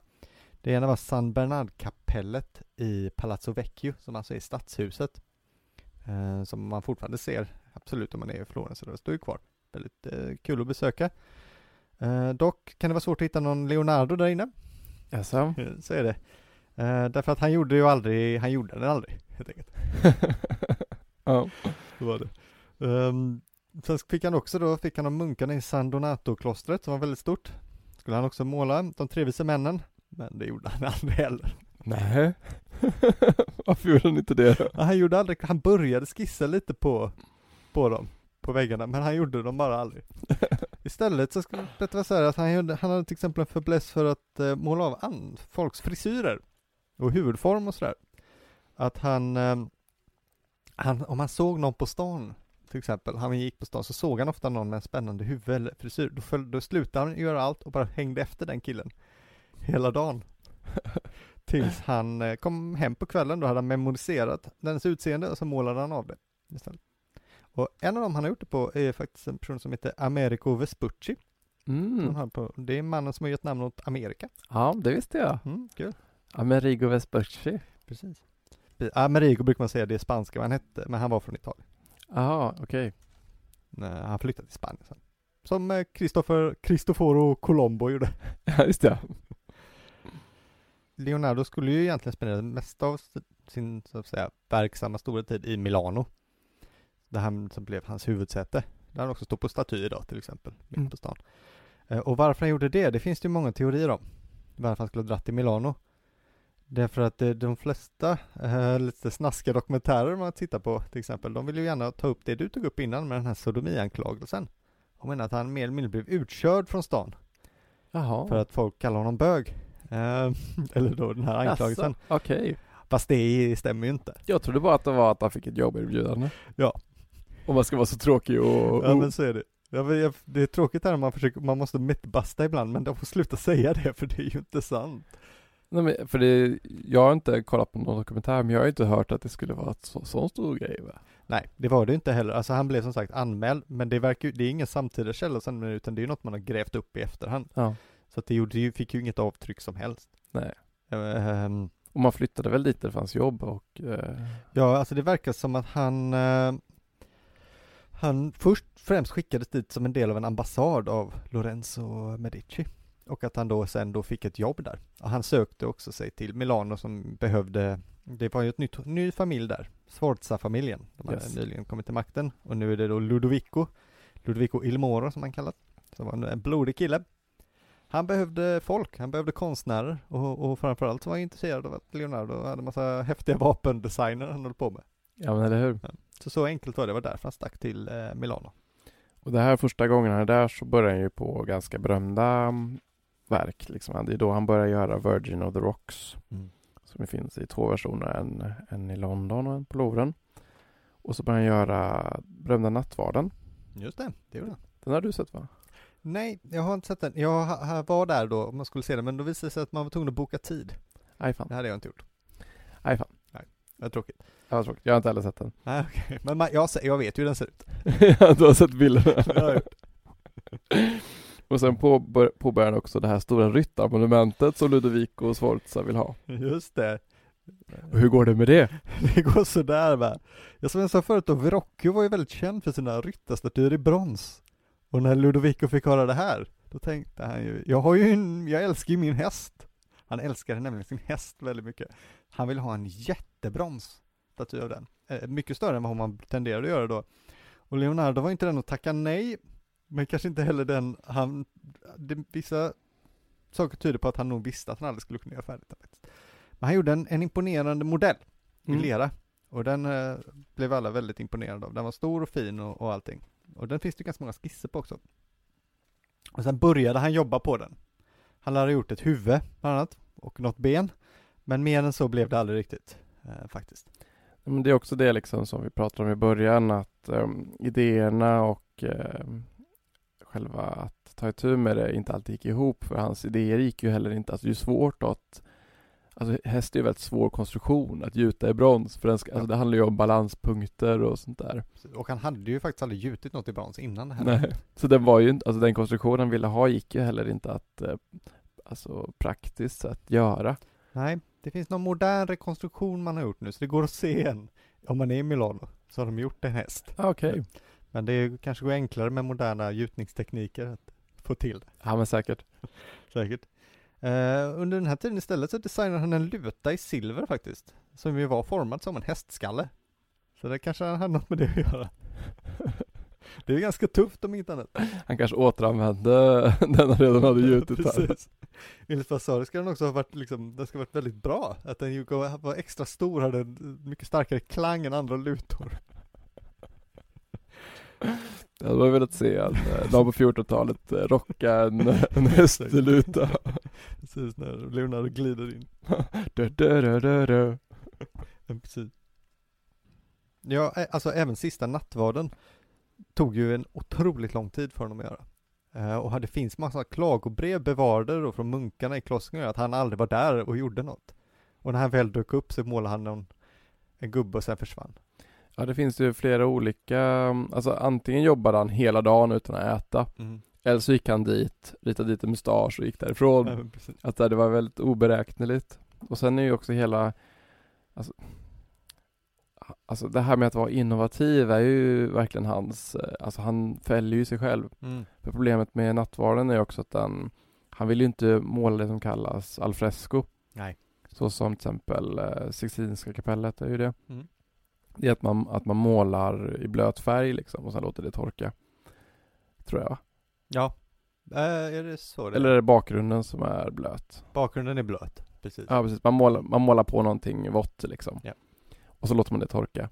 Det ena var San Bernard-kapellet i Palazzo Vecchio som alltså är stadshuset. Som man fortfarande ser absolut om man är i Florens, så det står ju kvar. Väldigt eh, kul att besöka. Eh, dock kan det vara svårt att hitta någon Leonardo där inne. jaså? Så är det. Eh, därför att han gjorde ju aldrig, han gjorde den aldrig helt enkelt. ja. Så var det. Um, sen fick han också då, fick han av munkarna i San Donato-klostret som var väldigt stort. Skulle han också måla de tre vise männen, men det gjorde han aldrig heller. Nej. Varför gjorde han inte det då? Han gjorde aldrig, han började skissa lite på, på dem, på väggarna, men han gjorde dem bara aldrig. Istället så skulle det vara så här att han, gjorde, han hade till exempel en fäbless för att eh, måla av an, folks frisyrer och huvudform och sådär. Att han, eh, han, om han såg någon på stan till exempel, han gick på stan så såg han ofta någon med en spännande huvud eller frisyr, då, föll, då slutade han göra allt och bara hängde efter den killen hela dagen. Tills han eh, kom hem på kvällen, då hade han memoriserat dens utseende och så målade han av det istället. Och en av dem han har gjort det på är faktiskt en person som heter Americo Vespucci. Mm. på, det är mannen som har gett namn åt Amerika. Ja, det visste jag. Mm, kul. Amerigo Vespucci. Precis. Americo brukar man säga, det är spanska vad han hette, men han var från Italien. Jaha, okej. Nej, Han flyttade till Spanien sen. Som eh, Christopher, Cristoforo Colombo gjorde. Ja, just det. Leonardo skulle ju egentligen spendera det mesta av sin, så att säga, verksamma stora tid i Milano. Där han som blev hans huvudsäte. Där han också står på staty idag till exempel, mitt Mm. på stan. Eh, Och varför han gjorde det, det finns det ju många teorier om. Varför han skulle ha dratt till Milano. Därför att eh, de flesta eh, lite snaskiga dokumentärer man tittar på till exempel, de vill ju gärna ta upp det du tog upp innan med den här sodomianklagelsen. De menar att han mer eller mindre blev utkörd från stan Jaha. för att folk kallar honom bög. Eller då den här anklagelsen. Okej. Fast det stämmer ju inte. Jag trodde bara att det var att han fick ett jobberbjudande. Ja. Om man ska vara så tråkig och... Ja men så är det. Ja, Det är tråkigt här när man försöker, man måste mythbusta ibland, men de får sluta säga det för det är ju inte sant. Nej, men för det, jag har inte kollat på någon dokumentär, men jag har inte hört att det skulle vara ett så, sån stor grej va? Nej, det var det inte heller. Alltså han blev som sagt anmäld, men det verkar det är ingen samtida källa sen, utan det är något man har grävt upp i efterhand. Ja. Så att det gjorde fick ju inget avtryck som helst. Nej. Ehm, Och man flyttade väl dit där det fanns jobb och... Eh, Ja, alltså det verkar som att han eh, Han först främst skickades dit som en del av en ambassad av Lorenzo Medici. Och att han då sen då fick ett jobb där. Och han sökte också sig till Milano som behövde Det var ju ett nytt, ny familj där, Sforza-familjen. De hade Yes. nyligen kommit till makten. Och nu är det då Ludovico. Ludovico Il Moro som han kallat. Som var en, en blodig kille. Han behövde folk, han behövde konstnärer. Och, och framförallt så var han intresserad av att Leonardo hade massa häftiga vapendesigner han höll på med. Ja men eller hur? Så så enkelt var det, det var därför han stack till eh, Milano. Och det här första gången han är där så börjar han ju på ganska berömda mm, verk liksom. Det är då han börjar göra Virgin of the Rocks. Som finns i två versioner, en, en i London och en på Louvren. Och så börjar han göra berömda Nattvarden. Just det, det gjorde han. Den har du sett va? Nej, jag har inte sett den. Jag var där då om man skulle se den, men då visade det sig att man var tvungen att boka tid. Aj fan. Det hade jag inte gjort. Det var tråkigt. Det var tråkigt. Jag har inte heller sett den. Nej, okej. Men man, jag, jag vet ju hur den ser ut. du har sett bilderna. Det har jag gjort. och sen påbör, påbörjar han också det här stora ryttarmonumentet som Ludovico Sforza vill ha. Just det. Och hur går det med det? Det går sådär va. Jag som jag sa förut då, Verrocchio var ju väldigt känd för sina ryttarstatyer i brons. Och när Ludovico fick höra det här, då tänkte han ju, jag har ju en, jag älskar ju min häst. Han älskade nämligen sin häst väldigt mycket. Han ville ha en jättebrons staty av den. Eh, mycket större än vad man tenderade att göra då. Och Leonardo var inte den att tacka nej, men kanske inte heller den han, det, vissa saker tyder på att han nog visste att han aldrig skulle kunna göra färdigt den. Men han gjorde en, en imponerande modell i Mm. lera Och den eh, blev alla väldigt imponerade av. Den var stor och fin och, och allting. Och den finns det ganska många skisser på också. Och sen började han jobba på den. Han hade gjort ett huvud bland annat och något ben. Men mer än så blev det aldrig riktigt eh, faktiskt. Men det är också det liksom som vi pratade om i början att um, idéerna och um, själva att ta itu med det inte alltid gick ihop för hans idéer gick ju heller inte. Alltså det är svårt att Alltså häst är ju väldigt svår konstruktion att gjuta i brons för den ska, alltså det handlar ju om balanspunkter och sånt där. Och han hade ju faktiskt aldrig gjutit något i brons innan det här. Nej, så den var ju inte, alltså den konstruktionen han ville ha gick ju heller inte att eh, alltså praktiskt sett göra. Nej, det finns någon modern rekonstruktion man har gjort nu så det går att se en. Om man är i Milano så har de gjort en häst. Ah, Okej. Okay. Men det är, kanske går enklare med moderna gjutningstekniker att få till det. Ja men säkert. säkert. Uh, under den här tiden istället så designade han en luta i silver faktiskt. Som ju var formad som en hästskalle. Så det kanske hade något med det att göra. det är ganska tufft om inte annat. Han kanske återanvände den han redan hade gjutit här. Enligt Vasari ska den också ha varit liksom, den ska ha varit väldigt bra. Att den var extra stor, hade en mycket starkare klang än andra lutor. Jag hade velat se en, eh, någon på 1400-talet eh, rocka en, en hästluta. Precis, när Leonardo glider in. du, du, du, du, du. Precis. Ja, alltså även sista nattvarden tog ju en otroligt lång tid för honom att göra. Uh, och det finns massa klagobrev bevarade då från munkarna i klostret att han aldrig var där och gjorde något. Och när han väl dök upp så målade han någon, en gubbe och sen försvann. Ja, det finns ju flera olika, alltså antingen jobbade han hela dagen utan att äta, mm. eller så gick han dit, ritade dit en mustasch och gick därifrån. Ja, att det var väldigt oberäkneligt. Och sen är ju också hela, alltså, alltså det här med att vara innovativ är ju verkligen hans, alltså han fäller ju sig själv. Mm. För problemet med nattvarden är också att den, han vill ju inte måla det som kallas alfresco. Nej. Så som till exempel eh, Sixtinska kapellet är ju det. Mm. Det är att man, att man målar i blöt färg liksom och sen låter det torka. Tror jag. Ja. Äh, är det så det Eller är det bakgrunden som är blöt? Bakgrunden är blöt, precis. Ja, precis. Man målar, man målar på någonting vått liksom. Ja. Och så låter man det torka.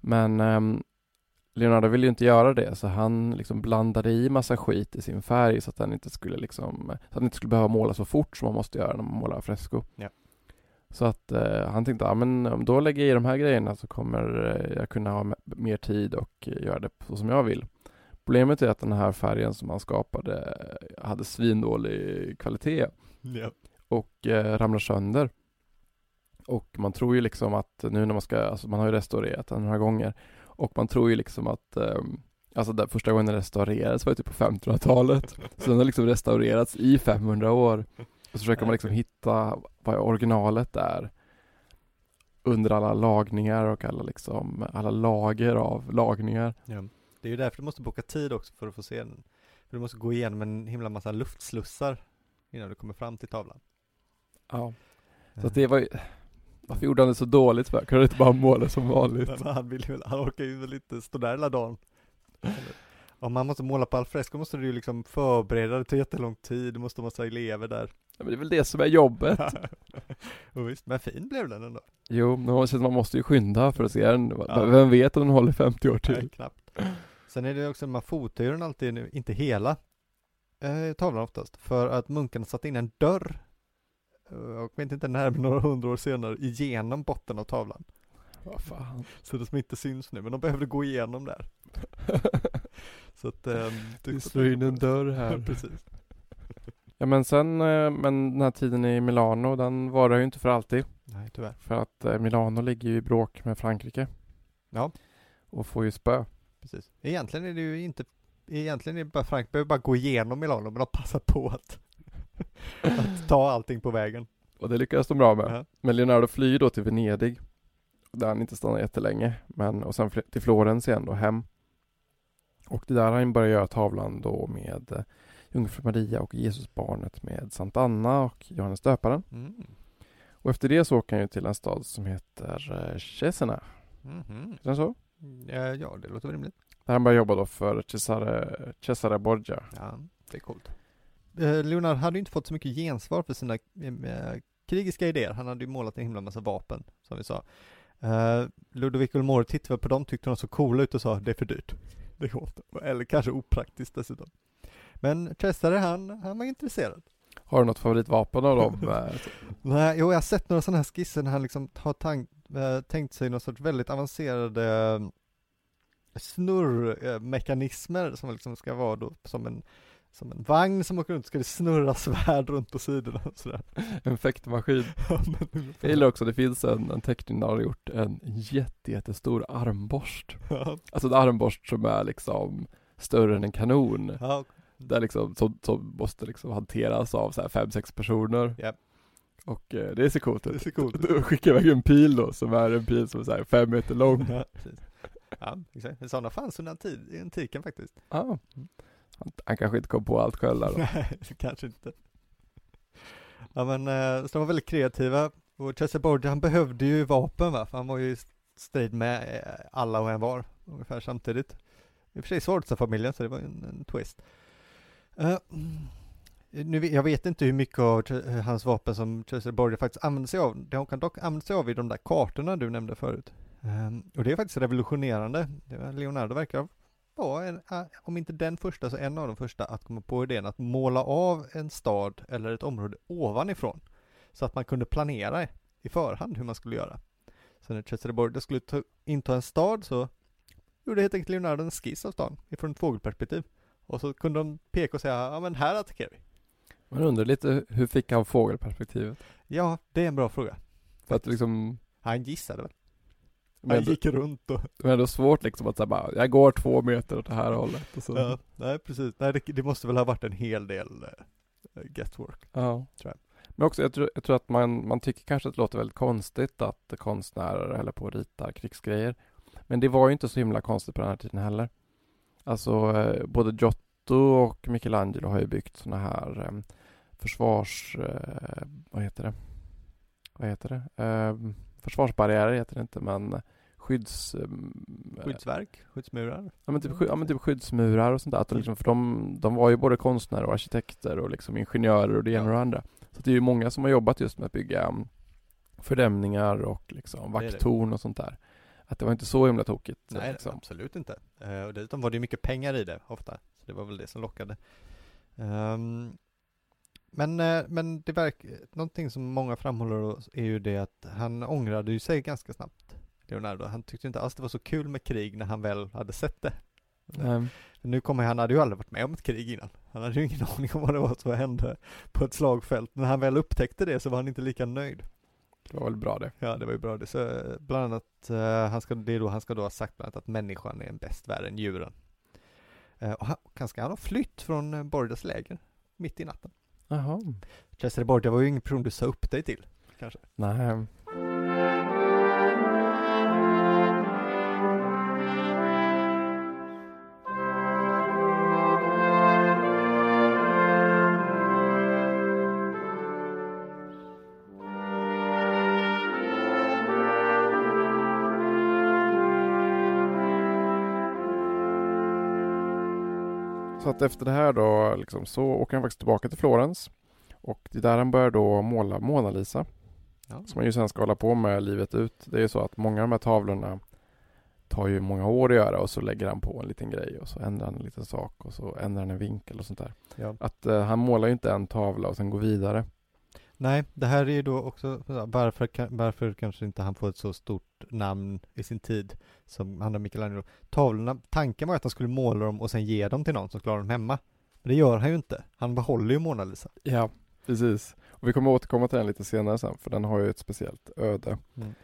Men um, Leonardo ville ju inte göra det, så han liksom blandade i massa skit i sin färg så att den inte skulle liksom, så att den inte skulle behöva måla så fort som man måste göra när man målar fresco. Ja. Så att eh, han tänkte, ja men om då lägger jag i de här grejerna så kommer eh, jag kunna ha mer tid och eh, göra det så som jag vill. Problemet är att den här färgen som han skapade hade svindålig kvalitet. Ja. Och eh, ramlar sönder. Och man tror ju liksom att nu när man ska, alltså man har ju restaurerat den några gånger. Och man tror ju liksom att eh, Alltså där första gången den restaurerades var ju typ på 1500-talet. Så den har liksom restaurerats i 500 år. Och så försöker man liksom hitta vad originalet är under alla lagningar och alla liksom, alla lager av lagningar. Ja. Det är ju därför du måste boka tid också för att få se den. För du måste gå igenom en himla massa luftslussar innan du kommer fram till tavlan. Ja, så att det var ju, varför gjorde han det så dåligt för? Kunde du inte bara måla som vanligt? Men han vill ju, han orkar ju väl inte stå där hela dagen. Om man måste måla på alfresco måste du ju liksom förbereda det, tar jättelång tid, du måste ha massa elever där. Ja, men det är väl det som är jobbet. och visst, men fin blev den ändå. Jo, men man, man måste ju skynda för att se den. Ja. Vem vet om den håller 50 år till? Nej, knappt. Sen är det också, man fotar ju den alltid, inte hela eh, tavlan oftast, för att munkarna satte in en dörr, jag vet inte när, men några hundra år senare, igenom botten av tavlan. Vad fan. Så det som inte syns nu, men de behövde gå igenom där. så att... Eh, du slår in en dörr här. Precis. Ja men sen, eh, men den här tiden i Milano, den varar ju inte för alltid. Nej, tyvärr. För att eh, Milano ligger ju i bråk med Frankrike. Ja. Och får ju spö. Precis. Egentligen är det ju inte, egentligen är det bara Frankrike behöver bara gå igenom Milano, men de passar på att, att ta allting på vägen. Och det lyckas de bra med. Ja. Men Leonardo flyr då till Venedig. Där han inte stannar jättelänge. Men, och sen till Florens igen då, hem. Och det där han börjar göra tavlan då med eh, Jungfru Maria och Jesusbarnet med Sant Anna och Johannes döparen. Mm. Och efter det så åker han ju till en stad som heter eh, Cesena. Mm -hmm. Är det så? Ja, det låter rimligt. Där han börjar jobba då för Cesare, Cesare Borgia. Ja, det är coolt. Eh, Leonard hade ju inte fått så mycket gensvar för sina eh, krigiska idéer. Han hade ju målat en himla massa vapen, som vi sa. Uh, Ludovic Ulmore tittade på dem, tyckte de såg coola ut och sa det är för dyrt. Det går inte. Eller kanske opraktiskt dessutom. Men Cesare han, han var intresserad. Har du något favoritvapen av dem? Nej, jo jag har sett några sådana här skisser när han liksom har tank, äh, tänkt sig någon sorts väldigt avancerade äh, snurrmekanismer som liksom ska vara då som en som en vagn som åker runt, ska det snurra svärd runt på sidorna och sådär. En fäktmaskin. jag gillar också, det finns en, en teckning där har gjort en jätte, jättestor armborst. Alltså en armborst som är liksom större än en kanon. Ja. Där liksom, som, som måste liksom hanteras av så här fem, sex personer. Yep. Och eh, det ser coolt ut. Det ser coolt ut. Du skickar iväg en pil då, som är en pil som är så här fem meter lång. Ja, precis. Ja, exakt. Sådana fanns under antiken faktiskt. Ja. Han, han kanske inte kom på allt själv där då. Nej, kanske inte. Ja men, eh, så de var väldigt kreativa. Och Chester Borgia, han behövde ju vapen va, för han var ju i strid med eh, alla och en var, ungefär samtidigt. I och för sig Sforza-familjen, så det var en, en twist. Uh, nu, jag vet inte hur mycket av eh, hans vapen som Chester Borgia faktiskt använde sig av. Det hon kan dock använda sig av i de där kartorna du nämnde förut. Um, och det är faktiskt revolutionerande. Leonardo verkar vara, en, om inte den första, så en av de första att komma på idén att måla av en stad eller ett område ovanifrån. Så att man kunde planera i förhand hur man skulle göra. Så när Cesare Borgia skulle ta, inta en stad så gjorde helt enkelt Leonardo en skiss av stan ifrån ett fågelperspektiv. Och så kunde de peka och säga, ja men här attackerar vi. Man undrar lite, hur fick han fågelperspektivet? Ja, det är en bra fråga. För att liksom Han gissade väl? Men gick runt och... Det är ändå svårt liksom att säga bara, jag går två meter åt det här hållet och så. Ja, nej precis. Nej, det, det måste väl ha varit en hel del uh, guesswork. Ja. Tror jag. Men också, jag tror, jag tror att man, man tycker kanske att det låter väldigt konstigt att konstnärer håller på och ritar krigsgrejer. Men det var ju inte så himla konstigt på den här tiden heller. Alltså eh, både Giotto och Michelangelo har ju byggt sådana här eh, försvars... Eh, vad heter det? Vad heter det? Eh, försvarsbarriärer heter det inte men skydds... Eh, Skyddsverk? Skyddsmurar? Ja men, typ, ja men typ skyddsmurar och sånt där. Att liksom, för de, de var ju både konstnärer och arkitekter och liksom ingenjörer och det ena och det andra. Så det är ju många som har jobbat just med att bygga mm, fördämningar och liksom vakttorn och sånt där. Att det var inte så himla tokigt. Nej, liksom. absolut inte. Uh, och dessutom var det ju mycket pengar i det ofta. Så det var väl det som lockade. Um, men, uh, men det verkar, någonting som många framhåller är ju det att han ångrade ju sig ganska snabbt, Leonardo. Han tyckte inte alls det var så kul med krig när han väl hade sett det. Um. Nu kommer han hade ju aldrig varit med om ett krig innan. Han hade ju ingen aning om vad det var som hände på ett slagfält. När han väl upptäckte det så var han inte lika nöjd. Det var väl bra det. Ja, det var ju bra det. Så bland annat, uh, han ska, det är då, han ska då ha sagt bland annat att människan är en bäst värre än djuren. Uh, och han, kanske han har flytt från Borgias läger mitt i natten. Jaha. Cesare Borgia var ju ingen person du sa upp dig till, kanske. Nej. Att efter det här då liksom, så åker han faktiskt tillbaka till Florens. Och det är där han börjar då måla Mona Lisa. Ja. Som man ju sen ska hålla på med livet ut. Det är ju så att många av de här tavlorna tar ju många år att göra och så lägger han på en liten grej och så ändrar han en liten sak och så ändrar han en vinkel och sånt där. Ja. Att eh, han målar ju inte en tavla och sen går vidare. Nej, det här är ju då också, varför, varför kanske inte han får ett så stort namn i sin tid som han och Michelangelo. Tavlorna, tanken var att han skulle måla dem och sen ge dem till någon som klarar dem hemma. Men det gör han ju inte. Han behåller ju Mona Lisa. Ja, precis. Och vi kommer återkomma till den lite senare sen, för den har ju ett speciellt öde. Mm.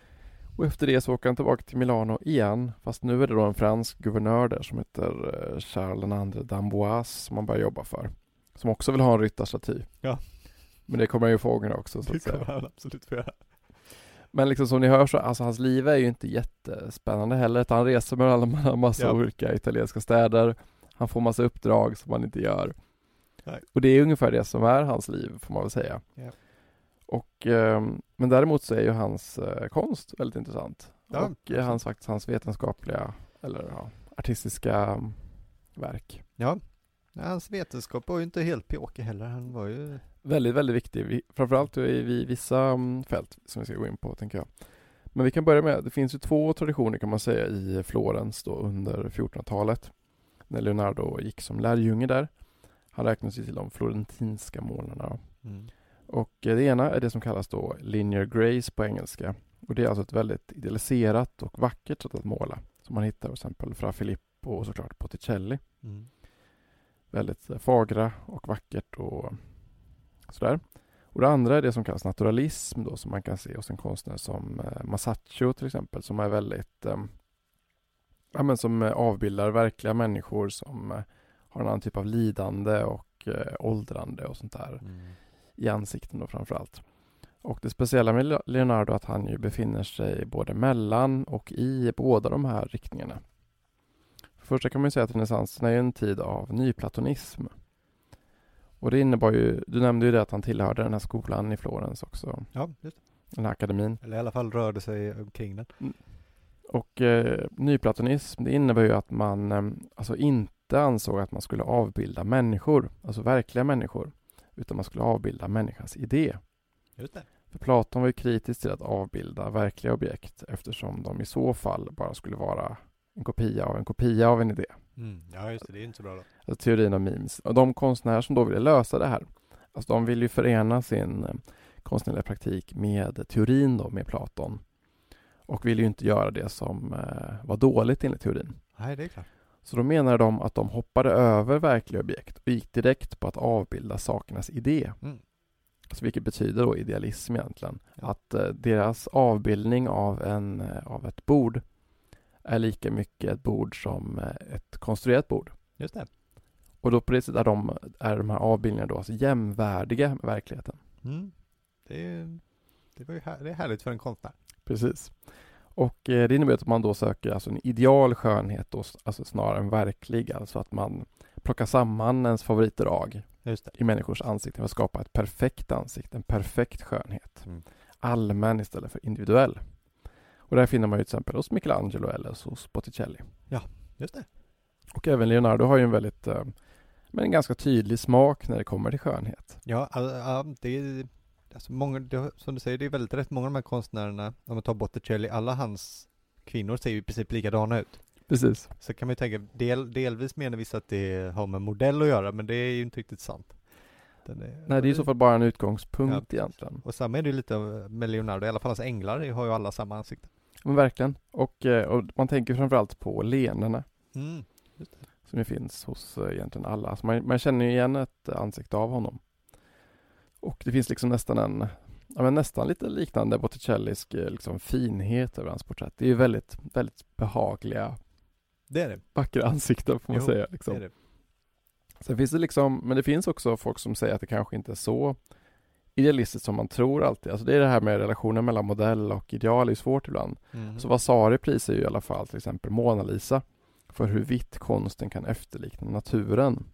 Och efter det så åker han tillbaka till Milano igen, fast nu är det då en fransk guvernör där som heter eh, Charles II d'Amboise som han börjar jobba för. Som också vill ha en ryttarstaty. Ja. Men det kommer han ju få ångra också så Det att säga. kommer han absolut få göra. Men liksom som ni hör så, alltså hans liv är ju inte jättespännande heller. Han reser med alla massa Ja. olika italienska städer. Han får massa uppdrag som han inte gör. Nej. Och det är ungefär det som är hans liv, får man väl säga. Ja. Och, ehm, men däremot så är ju hans eh, konst väldigt intressant. Ja, och eh, hans, faktiskt hans vetenskapliga, eller ja, artistiska mm, verk. Ja. Hans vetenskap var ju inte helt pjåkig heller. Han var ju, Väldigt, väldigt viktig. Vi, framförallt i, vissa mm, fält som vi ska gå in på, tänker jag. Men vi kan börja med, det finns ju två traditioner kan man säga i Florens då under 1400-talet. När Leonardo gick som lärjunge där. Han räknas ju till de florentinska målarna. Mm. Och eh, det ena är det som kallas då linear grace på engelska. Och det är alltså ett väldigt idealiserat och vackert sätt att måla. Som man hittar till exempel Fra Filippo och såklart Botticelli. Mm. Väldigt eh, fagra och vackert och sådär. Och det andra är det som kallas naturalism då som man kan se hos en konstnär som eh, Masaccio till exempel som är väldigt eh, ja, men som eh, avbildar verkliga människor som eh, har en annan typ av lidande och eh, åldrande och sånt där Mm. i ansikten då framförallt. Och det speciella med Le- Leonardo är att han ju befinner sig både mellan och i båda de här riktningarna. För första kan man säga att renässansen är en tid av nyplatonism. Och det innebar ju, du nämnde ju det att han tillhörde den här skolan i Florens också, Ja, just den här akademin. Eller i alla fall rörde sig omkring den. Och eh, nyplatonism, det innebär ju att man eh, alltså inte ansåg att man skulle avbilda människor, alltså verkliga människor, utan man skulle avbilda människans idé. Just det. För Platon var ju kritisk till att avbilda verkliga objekt eftersom de i så fall bara skulle vara en kopia av en kopia av en idé. Mm. Ja, just det. Det är inte så bra då. Alltså teorin om memes. Och de konstnärer som då ville lösa det här, alltså de vill ju förena sin eh, konstnärliga praktik med teorin då, med Platon. Och vill ju inte göra det som eh, var dåligt enligt teorin. Nej, det är klart. Så då menar de att de hoppade över verkliga objekt och gick direkt på att avbilda sakernas idé. Mm. Så vilket betyder då idealism egentligen. Ja. Att eh, deras avbildning av, en, av ett bord är lika mycket ett bord som eh, ett konstruerat bord. Just det. Och då på det sättet är de, är de här avbildningarna då alltså jämvärdiga med verkligheten. Mm. Det, är, det, var ju här, det är härligt för en konstnär. Precis. Och eh, det innebär att man då söker alltså en ideal skönhet då, alltså snarare än verklig. Alltså att man plockar samman ens favoritdrag i människors ansikten för att skapa ett perfekt ansikte, en perfekt skönhet. Mm. Allmän istället för individuell. Och det här finner man ju till exempel hos Michelangelo eller hos Botticelli. Just det. Och även Leonardo har ju en väldigt, eh, men en ganska tydlig smak när det kommer till skönhet. Ja, ja, det är, alltså många, det, som du säger, det är väldigt rätt många av de här konstnärerna, om man tar Botticelli, alla hans kvinnor ser ju i princip likadana ut. Precis. Så kan man ju tänka, del, delvis menar vissa att det har med modell att göra, men det är ju inte riktigt sant. Är, Nej, det är i så fall bara en utgångspunkt Ja, egentligen. Och samma är det ju lite av- med Leonardo, i alla fall hans änglar har ju alla samma ansikte. Men verkligen. Och, eh, och man tänker framförallt på leendena Mm. som ju finns hos eh, egentligen alla. Alltså man, man känner ju igen ett eh, ansikte av honom. Och det finns liksom nästan en, ja men nästan lite liknande Botticellisk eh, liksom finhet över hans porträtt. Det är ju väldigt, väldigt behagliga, Det är det, vackra ansikten får man Jo, säga. Liksom. det. Sen finns det liksom, men det finns också folk som säger att det kanske inte är så idealistiskt som man tror alltid. Alltså det är det här med relationen mellan modell och ideal är svårt ibland. Mm. Så Vasari prisar ju i alla fall till exempel Mona Lisa för hur vitt konsten kan efterlikna naturen.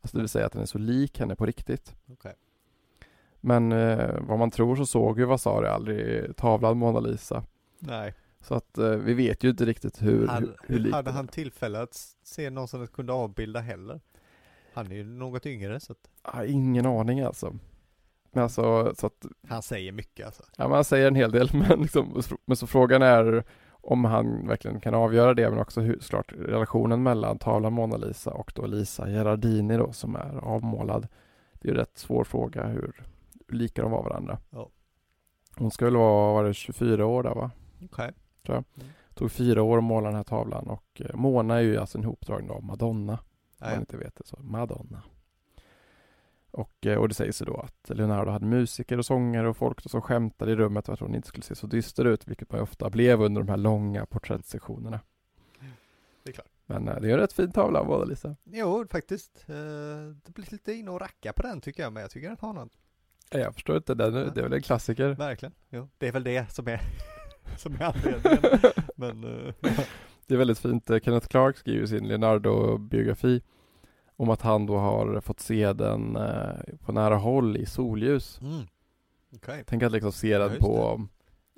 Alltså det vill säga att den är så lik henne på riktigt. Okej. Men eh, vad man tror så såg ju Vasari aldrig tavlan Mona Lisa. Nej. Så att eh, vi vet ju inte riktigt hur, hade, hur, hur lik hade han tillfälle att se någon som kunde avbilda heller? Han är ju något yngre så att Ah, ingen aning alltså. Men alltså, så att, han säger mycket alltså. ja man säger en hel del men liksom, men så frågan är om han verkligen kan avgöra det men också hur, såklart relationen mellan tavlan Mona Lisa och då Lisa Gerardini då som är avmålad. Det är ju rätt svår fråga hur, hur lika de var varandra. Ja. Hon ska väl vara, var det 24 år där va? Okej. Tog fyra år att måla den här tavlan och eh, Mona är ju alltså en hopdragen av Madonna. Om Ja, man ja. inte vet det så. Madonna. Och, eh, och det sägs ju då att Leonardo hade musiker och sångare och folk som skämtade i rummet för att hon inte skulle se så dyster ut, vilket man ofta blev under de här långa porträttsektionerna. Det är klart. Men eh, det är en rätt fin tavla av båda Lisa. Jo, faktiskt. Eh, Det blir lite in och racka på den tycker jag, men jag tycker den har något. Jag förstår inte, den, är- det är väl en klassiker. Verkligen. Jo, det är väl det som är, som är anledningen. men, ja. Det är väldigt fint. Eh, Kenneth Clark skriver i sin Leonardo-biografi om att han då har fått se den eh, på nära håll i solljus. mm. Okej. Tänk att liksom se Ja, den just på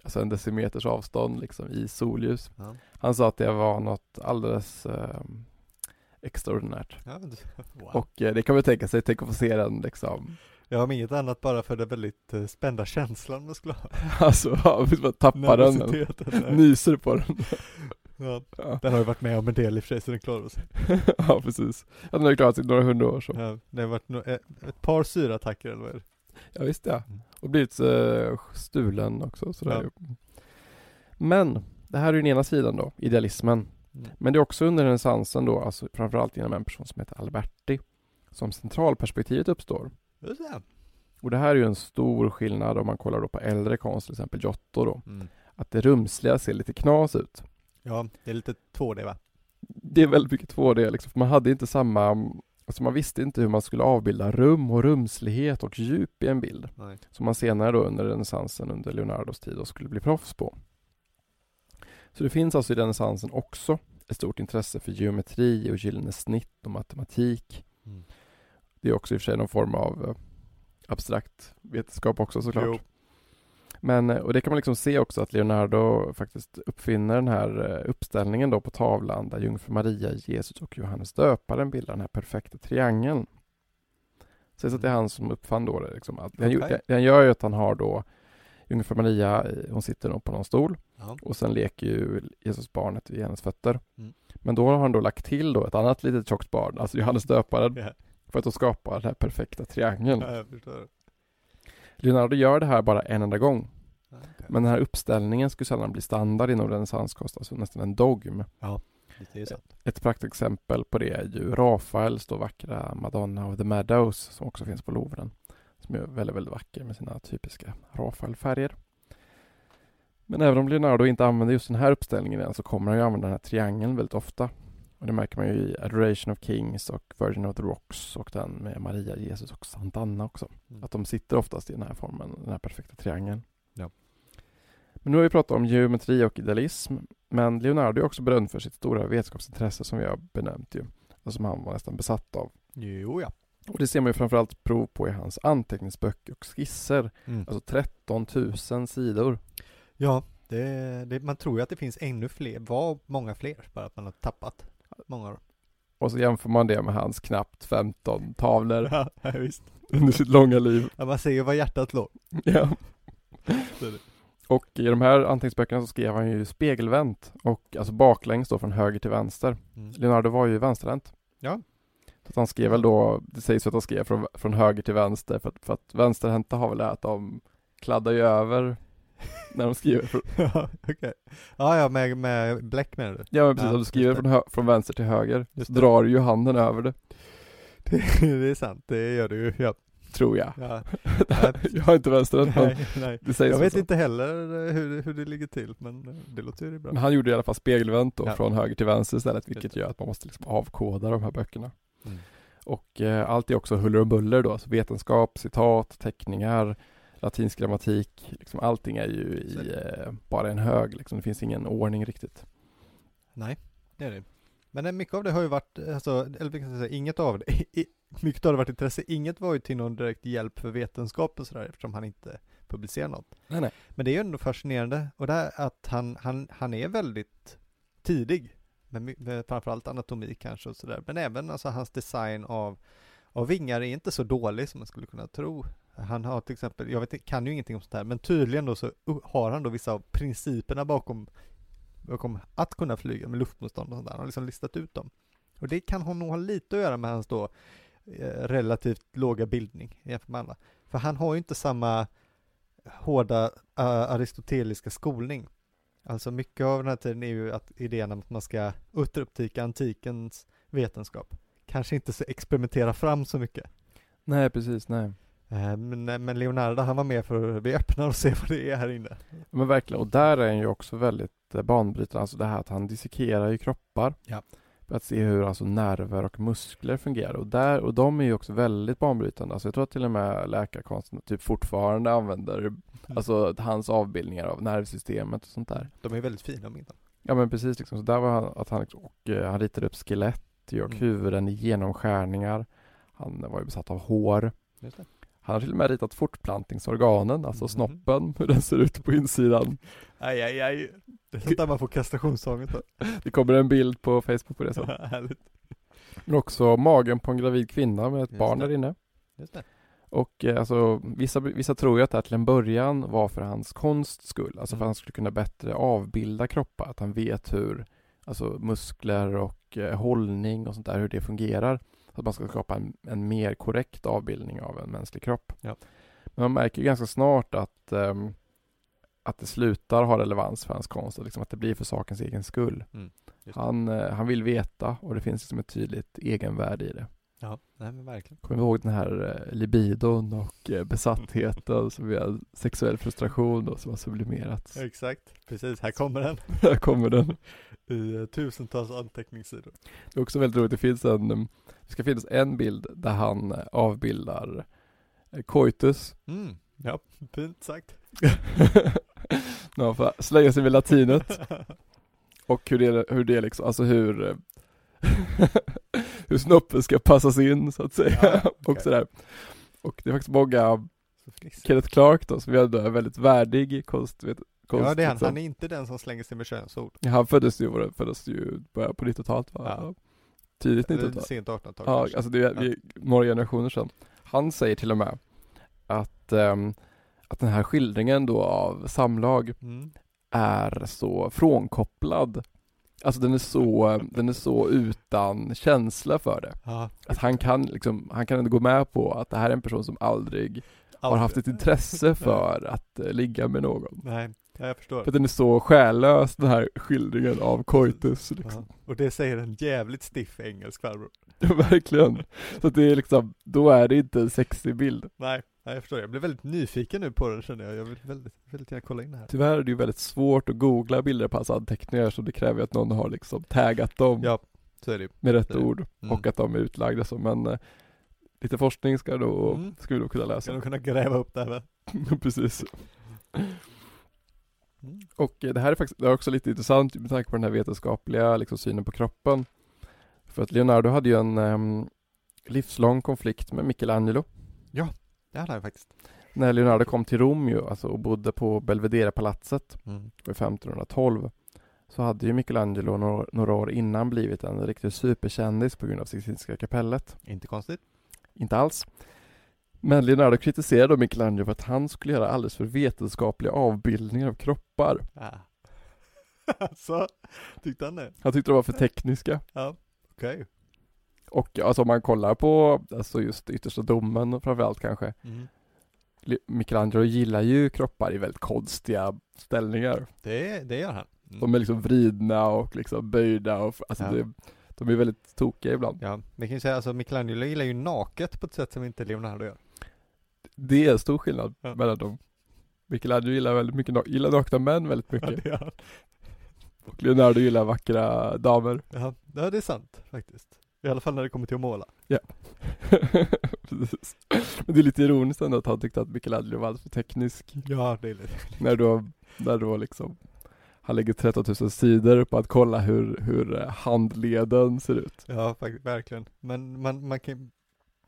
alltså en decimeters avstånd liksom i solljus. Ja. Han sa att det var något alldeles eh, extraordinärt. Ja, men, wow. Och eh, det kan man tänka sig, tänk att få se den liksom Jag har inget annat bara för den väldigt eh, spända känslan man skulle ha. Alltså, ja, vi bara tappar den, nyser på den. Ja, Ja, den har ju varit med om en del i och för sig så den klarar sig. ja precis. Ja, den har ju klarat sig några hundra år så. Ja, det har varit no ett, par syrattacker eller vad är det? Ja visst ja. Mm. Och blivit eh, stulen också sådär. Ja. Men, det här är ju den ena sidan då, idealismen. Mm. Men det är också under renässansen då, alltså framförallt genom en person som heter Alberti, som centralperspektivet uppstår. Just det. Och det här är ju en stor skillnad om man kollar då på äldre konst, till exempel Giotto då. Mm. Att det rumsliga ser lite knas ut. Ja, det är lite 2D va? Det är väldigt mycket 2D liksom, för man hade inte samma, alltså man visste inte hur man skulle avbilda rum och rumslighet och djup i en bild. Nej. Som man senare då under renässansen, under Leonardos tid, då skulle bli proffs på. Så det finns alltså i renässansen också ett stort intresse för geometri och gyllene snitt och matematik. Mm. Det är också i och för sig någon form av eh, abstrakt vetenskap också såklart. Jo. Men, eh, och det kan man liksom se också att Leonardo faktiskt uppfinner den här eh, uppställningen då på tavlan där jungfru Maria, Jesus och Johannes döparen bildar den här perfekta triangeln. Att det är han som uppfann då det. Liksom. Att det, han, han gör är att han har då jungfru Maria, eh, hon sitter då på någon stol Ja. och sen leker ju Jesusbarnet vid hennes fötter. Mm. Men då har han då lagt till då ett annat litet tjockt barn, alltså Johannes döparen, Ja. för att då skapa den här perfekta triangeln. Ja. Leonardo gör det här bara en enda gång. Ja, okej. Men den här uppställningen skulle sällan bli standard inom renässanskonst, alltså nästan en dogm. Sant. Ett praktexempel på det är ju Rafaels då vackra Madonna of the Meadows som också finns på Louvren. Som är väldigt, väldigt vacker med sina typiska Rafael-färger. Men även om Leonardo inte använder just den här uppställningen än så kommer han ju använda den här triangeln väldigt ofta. Och det märker man ju i Adoration of Kings och Virgin of the Rocks och den med Maria, Jesus och Sant'Anna också. Mm. Att de sitter oftast i den här formen, den här perfekta triangeln. Ja. Men nu har vi pratat om geometri och idealism. Men Leonardo är också berömd för sitt stora vetenskapsintresse som vi har benämnt ju. Och som han var nästan besatt av. Jo ja. Och det ser man ju framförallt prov på i hans anteckningsböcker och skisser. Mm. Alltså 13 000 sidor. Ja, det, det, man tror ju att det finns ännu fler, var många fler, bara att man har tappat många av dem. Och så jämför man det med hans knappt 15 tavlor Ja, visst. under sitt långa liv. Ja, man ser ju var hjärtat låg. Ja. Det. Och i de här anteckningsböckerna så skrev han ju spegelvänt och alltså baklänges då från höger till vänster. Mm. Leonardo var ju vänsterhänt. Ja. Så han skrev väl då, det sägs att han skrev från, från höger till vänster för att, för att vänsterhänta har väl det att de kladdar ju över när de skriver. Från, Ja, okej. Ja, ja, med, med bläck menar du? ja men precis, Ja, om du skriver från, hö, från vänster till höger så drar ju handen över det, Det, det är sant, det gör du ju. Ja. tror jag. Ja. jag har inte vänsterhänt men Nej, nej. det sägs Jag så. vet inte heller eh, hur, hur det ligger till, men eh, det låter ju bra. Men han gjorde i alla fall spegelvänt då Ja. från höger till vänster istället vilket gör att man måste liksom avkoda de här böckerna. Mm. Och eh, allt är också huller och buller då, alltså vetenskap, citat, teckningar, latinsk grammatik, liksom allting är ju i eh, bara en hög liksom. Det finns ingen ordning riktigt. Nej, det är det. Men eh, mycket av det har ju varit, eh, alltså, eller säga, inget av det, i- mycket av det varit intresse, inget var ju till någon direkt hjälp för vetenskap och sådär eftersom han inte publicerar något. Nej, nej. Men det är ju ändå fascinerande och det är att han, han, han är väldigt tidig med, med framförallt anatomi kanske och sådär, men även alltså hans design av, av vingar är inte så dålig som man skulle kunna tro. Han har till exempel, jag vet, kan ju ingenting om sånt här, men tydligen då så har han då vissa av principerna bakom, bakom att kunna flyga med luftmotstånd och sånt där. Han har liksom listat ut dem. Och det kan hon nog ha lite att göra med hans då eh, relativt låga bildning jämfört med andra. För han har ju inte samma hårda uh, aristoteliska skolning. Alltså mycket av den här tiden är ju att idén om att man ska återupptäcka antikens vetenskap. Kanske inte så experimentera fram så mycket. Nej, precis, nej. Eh, Men, men Leonardo han var med för vi öppnar och ser vad det är här inne. Men verkligen, och där är han ju också väldigt eh, banbrytande, alltså det här att han dissekerar ju kroppar. Ja. För att se hur alltså nerver och muskler fungerar. Och, där, och de är ju också väldigt banbrytande. Alltså jag tror att till och med läkarkonsten typ fortfarande använder alltså hans avbildningar av nervsystemet och sånt där. De är väldigt fina om inte. Ja men precis liksom, så där var han, att han liksom, och eh, han ritade upp skelett och Mm. huvuden i genomskärningar. Han var ju besatt av hår. Just det. Han har till och med ritat fortplantningsorganen, alltså Mhm. snoppen, hur den ser ut på insidan. Aj, aj, aj. Det är sånt där man får kastrationsångest. Det kommer en bild på Facebook på det sen. Härligt. Men också magen på en gravid kvinna med ett Just barn det. där inne. Just det. Och eh, alltså, vissa, vissa tror ju att det här till en början var för hans konsts skull, alltså för Mm. att han skulle kunna bättre avbilda kroppar, att han vet hur alltså muskler och eh, hållning och sånt där, hur det fungerar. Så att man ska skapa en, en mer korrekt avbildning av en mänsklig kropp. Ja. Men man märker ganska snart att, ehm, att det slutar ha relevans för hans konst, och liksom att det blir för sakens egen skull. Det. Han, eh, han vill veta och det finns liksom ett tydligt egenvärde i det. Ja, nej men verkligen. Kommer ihåg den här eh, libidon och eh, besattheten som vi har sexuell frustration och som har sublimerats. Exakt, precis. Här kommer den. Här kommer den. I eh, tusentals anteckningssidor. Det är också väldigt roligt, det finns en, um, det ska finnas en bild där han eh, avbildar eh, coitus. Mm. Ja, fint sagt. När han får slänga sig vid latinet och hur det, hur det liksom, alltså hur hur snoppen ska passas in så att säga Ja, och okej. sådär. Och det är faktiskt många. Kenneth Clark då, som är ändå en väldigt värdig konst, vet, konst Ja, det är han. liksom. Han är inte den som slänger sig med könsord. Ja, han föddes ju, föddes ju början på 90-talet va? Ja. Tidigt Eller 90-tal. Sent 1800-tal Ja, kanske. alltså det är, är några generationer sedan. Han säger till och med att, ehm, att den här skildringen då av samlag Mm. är så frånkopplad. Alltså den är så, den är så utan känsla för det. Ja, Att han kan liksom, han kan ändå gå med på att det här är en person som aldrig har aldrig. haft ett intresse för att eh, ligga med någon. Nej, ja, jag förstår. För att den är så själlös den här skildringen av coitus liksom. Ja. Och det säger en jävligt stiff engelsk farbror. Ja, verkligen. Så att det är liksom, då är det inte en sexig bild. Nej, nej, jag förstår. Jag blev väldigt nyfiken nu på den känner jag. Jag vill väldigt, väldigt gärna kolla in det här. Tyvärr är det ju väldigt svårt att googla bilder på hans anteckningar så det kräver ju att någon har liksom taggat dem Ja, så är det med rätt ord Mm. och att de är utlagda så men eh, lite forskning ska då, Mm. ska vi då kunna Ska läsa. de kunna gräva upp det här med? Precis. Mm. Och eh, det här är faktiskt det är också lite intressant med tanke på den här vetenskapliga liksom, synen på kroppen. För att Leonardo hade ju en ehm, livslång konflikt med Michelangelo. Det hade han faktiskt. När Leonardo kom till Rom ju, alltså, och bodde på Belvedere-palatset Mm. på 1512 så hade ju Michelangelo några, några år innan blivit en riktig superkändis på grund av Sixtinska kapellet. Inte konstigt. Inte alls. Men Leonardo kritiserade Michelangelo för att han skulle göra alldeles för vetenskapliga avbildningar av kroppar. Ja. så, tyckte han det? Han tyckte de var för tekniska. Ja, okej. Och alltså om man kollar på alltså just yttersta domen framförallt kanske. Mm. Michelangelo gillar ju kroppar i väldigt konstiga ställningar. Det, det gör han. Mm. De är liksom vridna och liksom böjda och alltså Ja. det, de är väldigt tokiga ibland. Ja, vi kan ju säga alltså Michelangelo gillar ju naket på ett sätt som inte Leonardo gör. Det är stor skillnad Ja. mellan dem. Michelangelo gillar väldigt mycket, gillar nakna män väldigt mycket. han. Och Leonardo gillar vackra damer. Ja, ja, det är sant faktiskt. I alla fall när det kommer till att måla. Precis. Men det är lite ironiskt ändå att han tyckte att Michelangelo var alldeles för teknisk. Ja, det är lite. När då, när då liksom han lägger 13 000 sidor på att kolla hur, hur eh, handleden ser ut. Ja, verkligen. Men man, man kan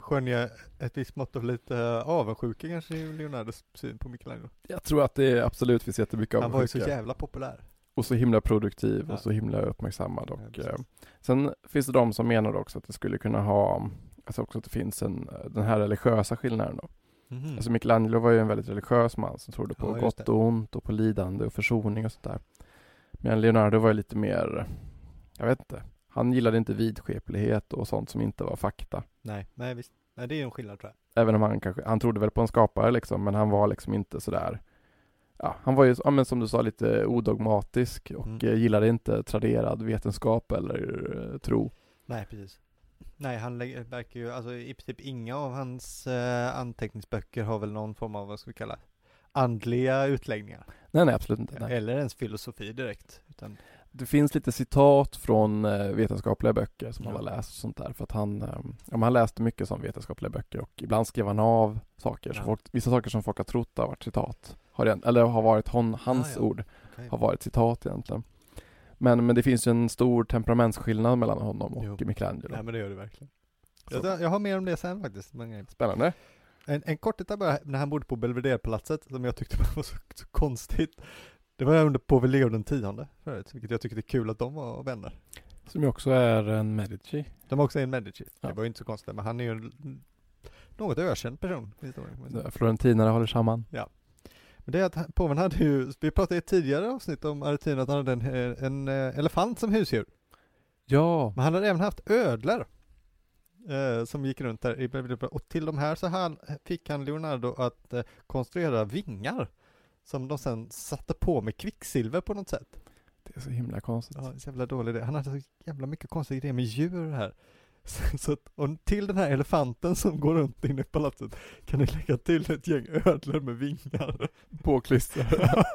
skönja ett visst mått av lite avundsjuka kanske i Leonardos syn på Michelangelo. Jag tror att det absolut finns jättemycket Han var ju så avundsjuka. jävla populär. Och så himla produktiv Ja. och så himla uppmärksammad. Ja, Och, precis. eh, sen finns det de som menar också att det skulle kunna ha, alltså också att det finns en, den här religiösa skillnaden då. Mhm. Alltså Michelangelo var ju en väldigt religiös man som trodde på Ja, gott det. och ont och på lidande och försoning och sånt där. Men Leonardo var ju lite mer, jag vet inte, han gillade inte vidskeplighet och sånt som inte var fakta. Nej, nej visst. Nej, det är ju en skillnad tror jag. Även om han kanske, han trodde väl på en skapare liksom, men han var liksom inte sådär Ja, han var ju, ja, men som du sa, lite odogmatisk och Mm. eh, gillade inte traderad vetenskap eller eh, tro. Nej, precis. Nej, han lägger, verkar ju, alltså i princip inga av hans eh, anteckningsböcker har väl någon form av, vad ska vi kalla, andliga utläggningar. Nej, nej, absolut inte. Nej. Eller ens filosofi direkt. Utan, Det finns lite citat från eh, vetenskapliga böcker som han Ja. har läst och sånt där. För att han, eh, ja, han läste mycket som vetenskapliga böcker och ibland skrev han av saker. Ja. folk, vissa saker som folk har trott har varit citat. Har, det- eller har varit hon, hans Ah, ja. ord, okej. har varit citat egentligen. Men, men det finns ju en stor temperamentsskillnad mellan honom och Jo. Michelangelo. Nej, men det gör det verkligen. Jag, jag har mer om det sen faktiskt. Spännande. en, en korthet bara, när han bodde på Belvedere-palatset, som jag tyckte var så, så konstigt. Det var under Povel Leo den tionde, förut, vilket jag tycker det är kul att de var vänner. Som ju också är en Medici. De också en Medici. Ja. Det var ju inte så konstigt, men han är ju en något ökänd person. Florentinarna håller samman. Men det är att påven hade ju, vi pratade i ett tidigare avsnitt om Aretino att han hade en, eh, en eh, elefant som husdjur. Ja, Men han hade även haft ödlor. Eh, som gick runt där i. Och till de här så han, fick han Leonardo att eh, konstruera vingar. Som de sen satte på med kvicksilver på något sätt. det är så himla konstigt. Ja, så jävla dålig idé. Han hade så jävla mycket konstiga idéer med djur här. Så, så att, och till den här elefanten som går runt inne i palatset kan ni lägga till ett gäng ödlor med vingar. Påklistrade.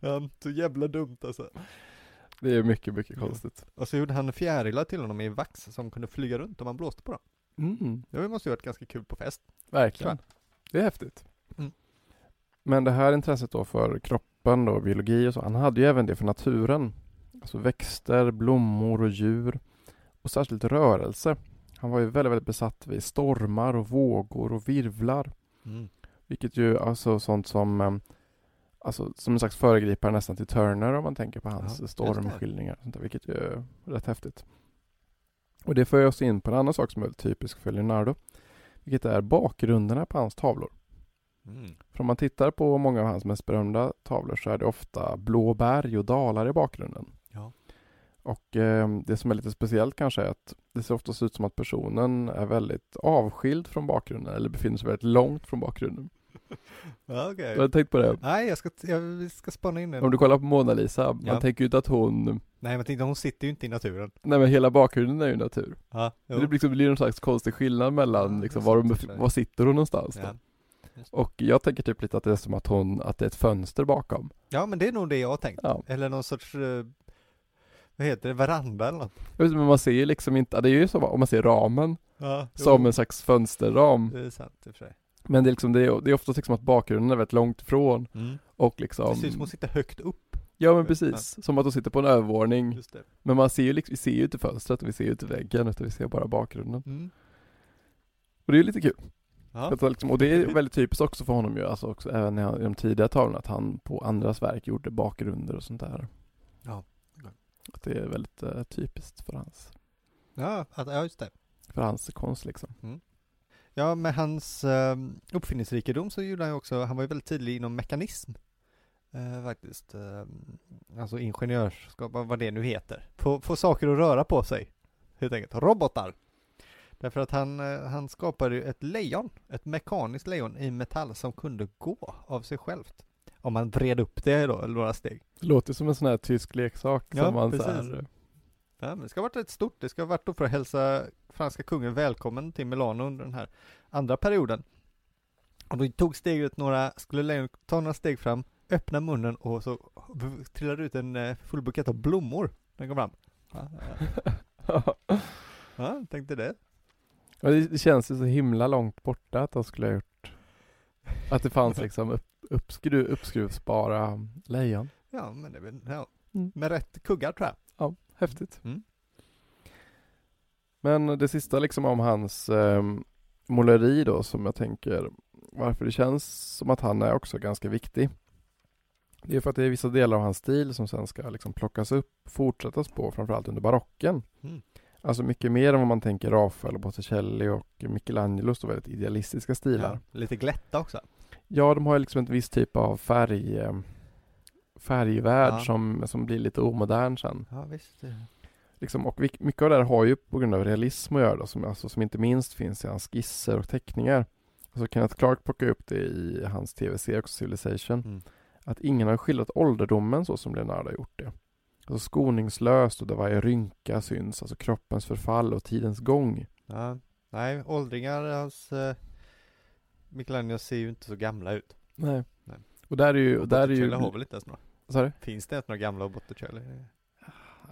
Ja, så jävla dumt alltså. Det är mycket, mycket konstigt. Och så gjorde han fjärilar till honom i vax som kunde flyga runt om man blåste på dem. Mm, Det måste ju varit ganska kul på fest. verkligen. Det är häftigt. Men det här intresset då för kroppen då, biologi och så, han hade ju även det för naturen. Alltså växter, blommor och djur. Och särskilt rörelse. Han var ju väldigt, väldigt besatt vid stormar och vågor och virvlar. Mm. Vilket ju alltså sånt som eh, Alltså som en slags föregripare nästan till Turner om man tänker på Ja, hans just stormskildringar. och Sånt där, vilket ju är rätt häftigt. Och det för oss in på en annan sak som är väldigt typisk för Leonardo. Vilket är bakgrunderna på hans tavlor. Mm. För om man tittar på många av hans mest berömda tavlor så är det ofta blå berg och dalar i bakgrunden. Ja. Och eh, det som är lite speciellt kanske är att det ser ofta ut som att personen är väldigt avskild från bakgrunden eller befinner sig väldigt långt från bakgrunden. Okej. Du har tänkt på det? Nej, jag ska, jag ska spana in det. Om du kollar på Mona Lisa, man Ja. tänker ju inte att hon Nej, men tänkte, hon sitter ju inte i naturen. Nej men hela bakgrunden är ju natur. Ja, jo. Det liksom blir någon slags konstig skillnad mellan liksom, det var, sig. var sitter hon någonstans ja. då? Och jag tänker typ lite att det är som att hon, att det är ett fönster bakom. ja, men det är nog det jag har tänkt. Ja. Eller någon sorts, eh, vad heter det, veranda eller något. Vet Men man ser ju liksom inte, det är ju som om man ser ramen Ja, som en slags fönsterram. Det är sant i och för sig. Men det är liksom, det är, det är ofta liksom att bakgrunden är väldigt långt ifrån Mm. och liksom Det ser ut som hon sitter högt upp. Ja men precis, som att de sitter på en övervåning. Men man ser ju liksom, vi ser ju inte fönstret och vi ser ju inte väggen utan vi ser bara bakgrunden. Mm. Och det är ju lite kul. Ja. Liksom, och det är väldigt typiskt också för honom ju, alltså också även i de tidiga tavlorna, att han på andras verk gjorde bakgrunder och sånt där. Ja. Att det är väldigt eh, typiskt för hans, Ja, att, ja, just det. för hans konst liksom. Ja, med hans eh, uppfinningsrikedom så gjorde han ju också, han var ju väldigt tidig inom mekanism. Eh, faktiskt. Eh, alltså ingenjörskap, vad vad det nu heter. Få, få saker att röra på sig. Helt enkelt. Robotar. Därför att han, eh, han skapade ju ett lejon, ett mekaniskt lejon i metall som kunde gå av sig självt. Om man vred upp det då, några steg. Det låter som en sån här tysk leksak Ja, som man så precis. här, Ja, men det ska ha varit rätt stort. Det ska ha varit då för att hälsa franska kungen välkommen till Milano under den här andra perioden. Och då tog steget några, skulle lejonet ta några steg fram, öppna munnen och så trillade ut en eh, full bukett av blommor. Den kom fram. Ja, ja. ja tänkte det. Ja, det, det känns ju så himla långt borta att de skulle ha gjort Att det fanns liksom upp, uppskru, uppskruvsbara lejon. Ja, men det är väl, ja. Mm. Med rätt kuggar tror jag. Ja, häftigt. Mm. Men det sista liksom om hans eh, måleri då som jag tänker varför det känns som att han är också ganska viktig. Det är för att det är vissa delar av hans stil som sen ska liksom plockas upp, fortsättas på, framförallt under barocken. Mm. Alltså mycket mer än vad man tänker Rafael och Botticelli och Michelangelos och väldigt idealistiska stilar. Ja, lite glätta också. Ja, de har liksom en viss typ av färg, eh, färgvärld Ja. som, som blir lite omodern sen. Ja, visst. Liksom, och mycket av det här har ju på grund av realism att göra då, som, alltså, som inte minst finns i hans skisser och teckningar. Alltså Kenneth Clark plockar upp det i hans tv-serie Civilization. Mm. Att ingen har skildrat ålderdomen så som Leonardo har gjort det. Alltså skoningslöst och där varje rynka syns, alltså kroppens förfall och tidens gång. Ja, nej, åldringar hos eh, Michelangelo ser ju inte så gamla ut. Nej. Nej. Och där är ju, och där är ju... Har väl inte ens några? Sorry? Finns det ens några gamla Botticelli?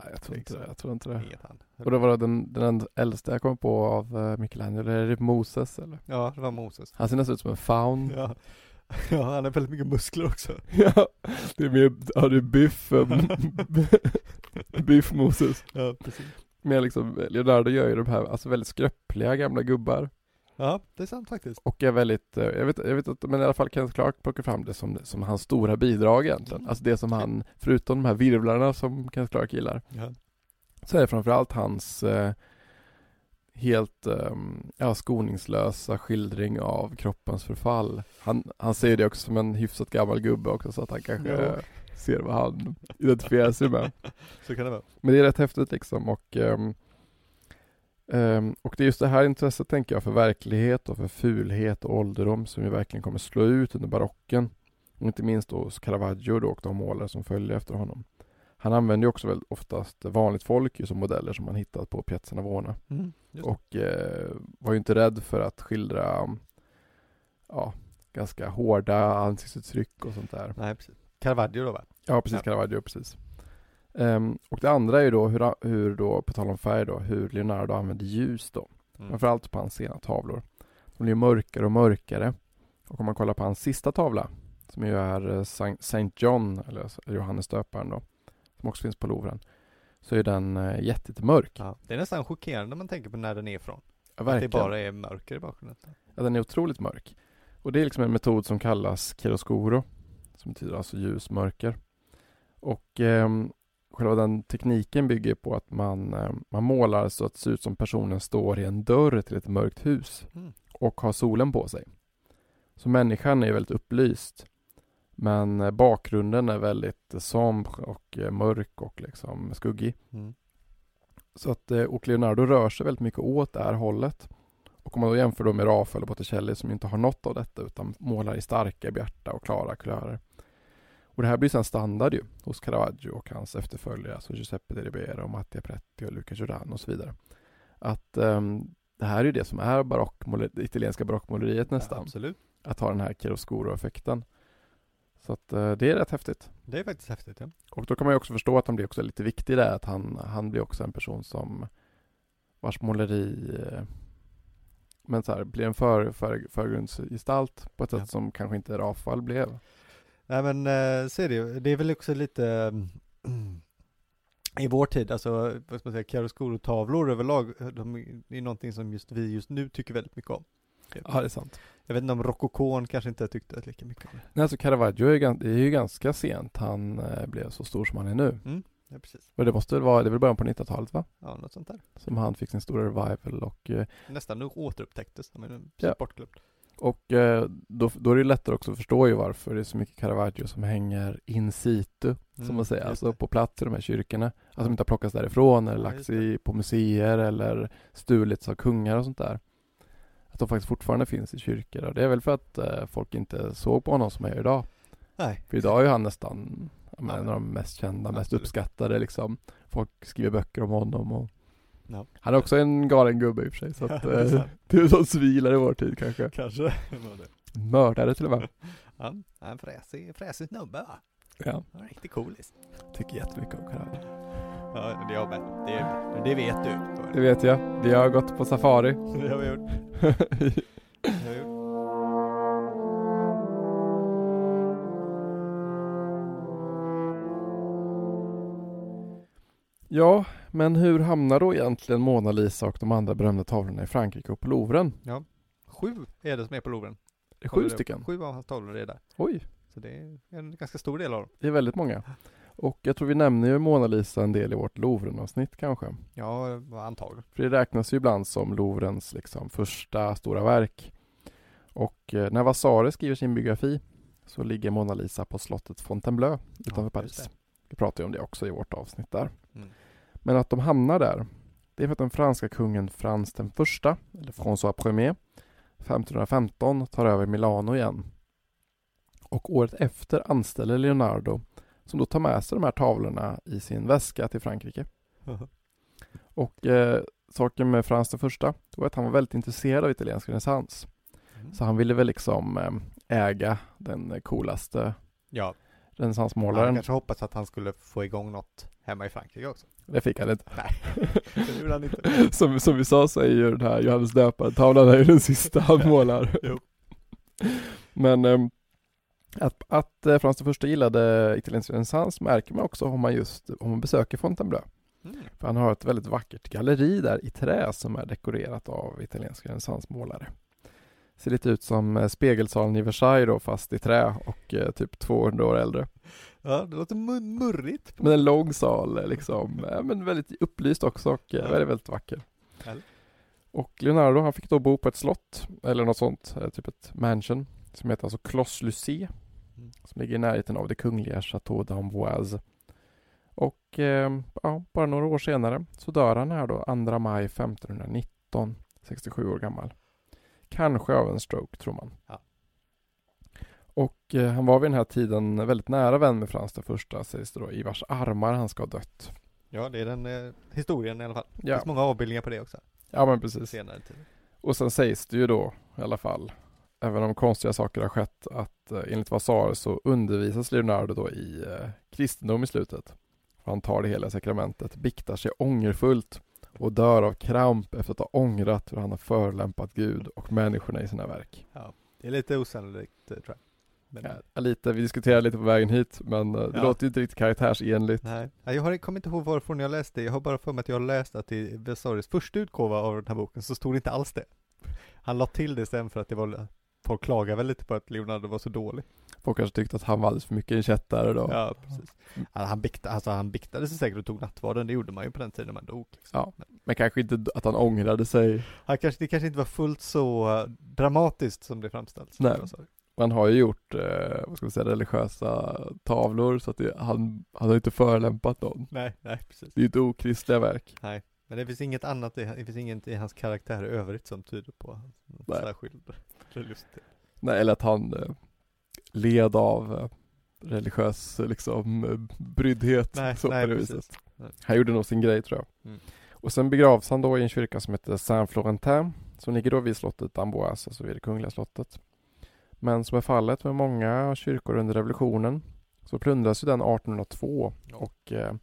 Nej, jag tror inte det. Jag tror inte det. Och det var den, den äldsta jag kom på av uh, Michelangelo, är det Moses eller? Ja, det var Moses. Han ser nästan ut som en faun. Ja. ja, han har väldigt mycket muskler också. Ja, det är mer, ja det är biff, um, biff Moses. Ja, precis. Men liksom, Leonardo gör ju de här, alltså väldigt skröpliga gamla gubbar. Ja, det är sant faktiskt. Och är väldigt, eh, jag vet, jag vet inte, men i alla fall Kenneth Clark plockar fram det som, som hans stora bidrag egentligen. Mm. Alltså det som han, förutom de här virvlarna som Kenneth Clark gillar, Ja. så är det framförallt hans, eh, helt um, ja, skoningslösa skildring av kroppens förfall. Han, han ser det också som en hyfsat gammal gubbe också så att han kanske Ja. ser vad han identifierar sig med. Så kan det vara. Men det är rätt häftigt liksom och ehm, ehm, och det är just det här intresset tänker jag för verklighet och för fulhet och ålderdom som ju verkligen kommer slå ut under barocken. Och inte minst då hos Caravaggio då och de målare som följer efter honom. Han använder ju också väldigt oftast vanligt folk som modeller som man hittat på Piazza Navona. Mm. Och eh, var ju inte rädd för att skildra ja, ganska hårda ansiktsuttryck och sånt där. Nej, precis. Caravaggio då va? Ja, precis, Ja. Caravaggio, precis. Ehm, och det andra är ju då hur, hur då, på tal om färg då, hur Leonardo använder ljus då. Mm. Framförallt på hans sena tavlor. De blir mörkare och mörkare. Och om man kollar på hans sista tavla, som ju är eh, Saint John, eller Johannes döparen då, som också finns på Louvren, så är den eh, jättemörk. Ja, det är nästan chockerande när man tänker på när den är ifrån. Ja, Att det bara är mörker i bakgrunden. Ja, den är otroligt mörk. Och det är liksom en metod som kallas chiaroscuro, som betyder alltså ljus, mörker. Och ehm, själva den tekniken bygger på att man, eh, man målar så att det ser ut som personen står i en dörr till ett mörkt hus Mm. och har solen på sig. Så människan är väldigt upplyst. Men eh, bakgrunden är väldigt somber och eh, mörk och liksom skuggig. Mm. Så att, eh, och Leonardo rör sig väldigt mycket åt det här hållet. Och om man då jämför då med Rafael och Botticelli som inte har något av detta utan målar i starka, bjärta och klara kulörer. Och det här blir sen standard ju hos Caravaggio och hans efterföljare, alltså Giuseppe de Ribera och Mattia Pretti och Luca Giordano och så vidare. Att ehm, det här är ju det som är det italienska barockmåleriet Ja, nästan. absolut. att ha den här chiaroscuro-effekten. Så att eh, det är rätt häftigt. Det är faktiskt häftigt ja. Och då kan man ju också förstå att han blir också lite viktig där, att han, han blir också en person som vars måleri eh, men så här, blir en för, för, förgrundsgestalt på ett sätt Ja. som kanske inte Rafael blev. Nej men eh, så är det ju. Det är väl också lite i vår tid, alltså vad ska man säga, chiaroscuro-tavlor överlag, de är någonting som just vi just nu tycker väldigt mycket om. Ja, det är sant. Jag vet inte om rokokon kanske inte tyckte lika mycket om det. Nej, alltså Caravaggio är, gan- det är ju ganska sent han eh, blev så stor som han är nu. Mm, ja precis. Och det måste väl vara, det är väl början på 90-talet va? Ja, något sånt där. Som han fick sin stora revival och eh, Nästan nog återupptäcktes som en Ja. sportklubb. Och eh, då, då är det lättare också att förstå ju varför det är så mycket Caravaggio som hänger in situ, som Mm, man säger, alltså på plats i de här kyrkorna. Att de inte har plockats därifrån eller Ja, lagts i, på museer eller stulits av kungar och sånt där. Att de faktiskt fortfarande finns i kyrkor och det är väl för att eh, folk inte såg på honom som jag gör idag. Nej. För idag är han nästan en av de mest kända, mest absolut. uppskattade liksom. Folk skriver böcker om honom och Ja. han är också en galen gubbe i och för sig så att det är eh, är som svilar i vår tid kanske. Kanske. Mördare till och med. Ja, en fräsig, fräsig snubbe va? Ja, Riktigt coolis. tycker jättemycket om Caravaggio. Ja, det med. Det, det vet du. Det vet jag. Vi har gått på safari. Det har vi gjort. Det har vi gjort. ja, men hur hamnar då egentligen Mona Lisa och de andra berömda tavlorna i Frankrike och på Louvren? Sju är det som är på Louvren. Sju stycken. Sju av hans tavlor är där. Oj, Så det är en ganska stor del av dem. det är väldigt många. Och jag tror vi nämner ju Mona Lisa en del i vårt Louvren-avsnitt kanske. Ja, antagligen. För det räknas ju ibland som Louvrens liksom första stora verk. Och eh, när Vasari skriver sin biografi så ligger Mona Lisa på slottet Fontainebleau utanför Ja, Paris. Vi pratar ju om det också i vårt avsnitt där. Mm. Men att de hamnar där, det är för att den franska kungen Frans den första, eller François Ier, 1515 tar över Milano igen. Och året efter anställer Leonardo, som då tar med sig de här tavlorna i sin väska till Frankrike. Och eh, saken med Frans den första var att han var väldigt intresserad av italiensk renässans. Mm. Så han ville väl liksom eh, äga den coolaste Ja, han renässansmålaren. kanske hoppas att han skulle få igång något hemma i Frankrike också. Det fick han inte. Nej, det gjorde han inte. Som, som vi sa så är ju den här Johannes döparen-tavlan är ju den sista han målar. Jo. Men ehm, att, att eh, Frans första gillade italiensk renässans märker man också om man just om man besöker Fontainebleau. Mm. För han har ett väldigt vackert galleri där i trä som är dekorerat av italienska renässansmålare. Ser lite ut som eh, spegelsalen i Versailles då fast i trä och eh, typ 200 år äldre. Ja, det låter mu- murrigt. Men en lång sal eh, liksom, eh, men väldigt upplyst också och eh, Ja. väldigt, väldigt vacker. Härligt. Och Leonardo han fick då bo på ett slott, eller något sånt, typ ett mansion, som heter alltså Clos Lucé, Mm. som ligger i närheten av det kungliga Chateau d'Amboise. Och eh, ja, bara några år senare så dör han här då, 2 maj 1519, 67 år gammal. Kanske av en stroke, tror man. Ja. Och eh, han var vid den här tiden väldigt nära vän med Frans den första, sägs det då, i vars armar han ska ha dött. Ja, det är den eh, historien i alla fall. Det Ja, finns många avbildningar på det också. ja men precis. Senare tid. Och sen sägs det ju då i alla fall, även om konstiga saker har skett, att eh, enligt Vasar så undervisas Leonardo då i eh, kristendom i slutet. Han tar det hela sakramentet, biktar sig ångerfullt och dör av kramp efter att ha ångrat hur han har förlämpat Gud och människorna i sina verk. Det är lite osannolikt eh, tror jag. Men, Ja, lite, vi diskuterade lite på vägen hit, men det Ja. låter ju inte riktigt karaktärsenligt. Nej, Ja, jag har, kommer inte ihåg varifrån jag läste, jag har bara för mig att jag har läst att i Vesaris första utgåva av den här boken så stod det inte alls det. Han la till det sen för att det var, folk klagade väl lite på att Leonardo var så dålig. Folk kanske tyckte att han var alldeles för mycket en kättare då. Ja, precis. Ja, han, bikta, alltså, han biktade sig säkert och tog nattvarden, det gjorde man ju på den tiden man dog. Liksom. Ja. Men Men kanske inte att han ångrade sig. han kanske, det kanske inte var fullt så eh, dramatiskt som det framställs. Nej. Vasari. Man har ju gjort, eh, vad ska man säga, religiösa tavlor så att det, han, han har inte förelämpat någon. Nej, nej precis. Det är ju inte okristliga verk. Nej, men det finns inget annat, det finns inget i hans karaktär i övrigt som tyder på Nej. särskild religiositet. Nej, eller att han eh, led av eh, religiös liksom eh, bryddhet. Nej, så nej på det viset. Han gjorde nog sin grej tror jag. Mm. Och sen begravs han då i en kyrka som heter Saint-Florentin som ligger då vid slottet Amboise, alltså vid det kungliga slottet. Men som är fallet med många kyrkor under revolutionen så plundras ju den 1802 och eh,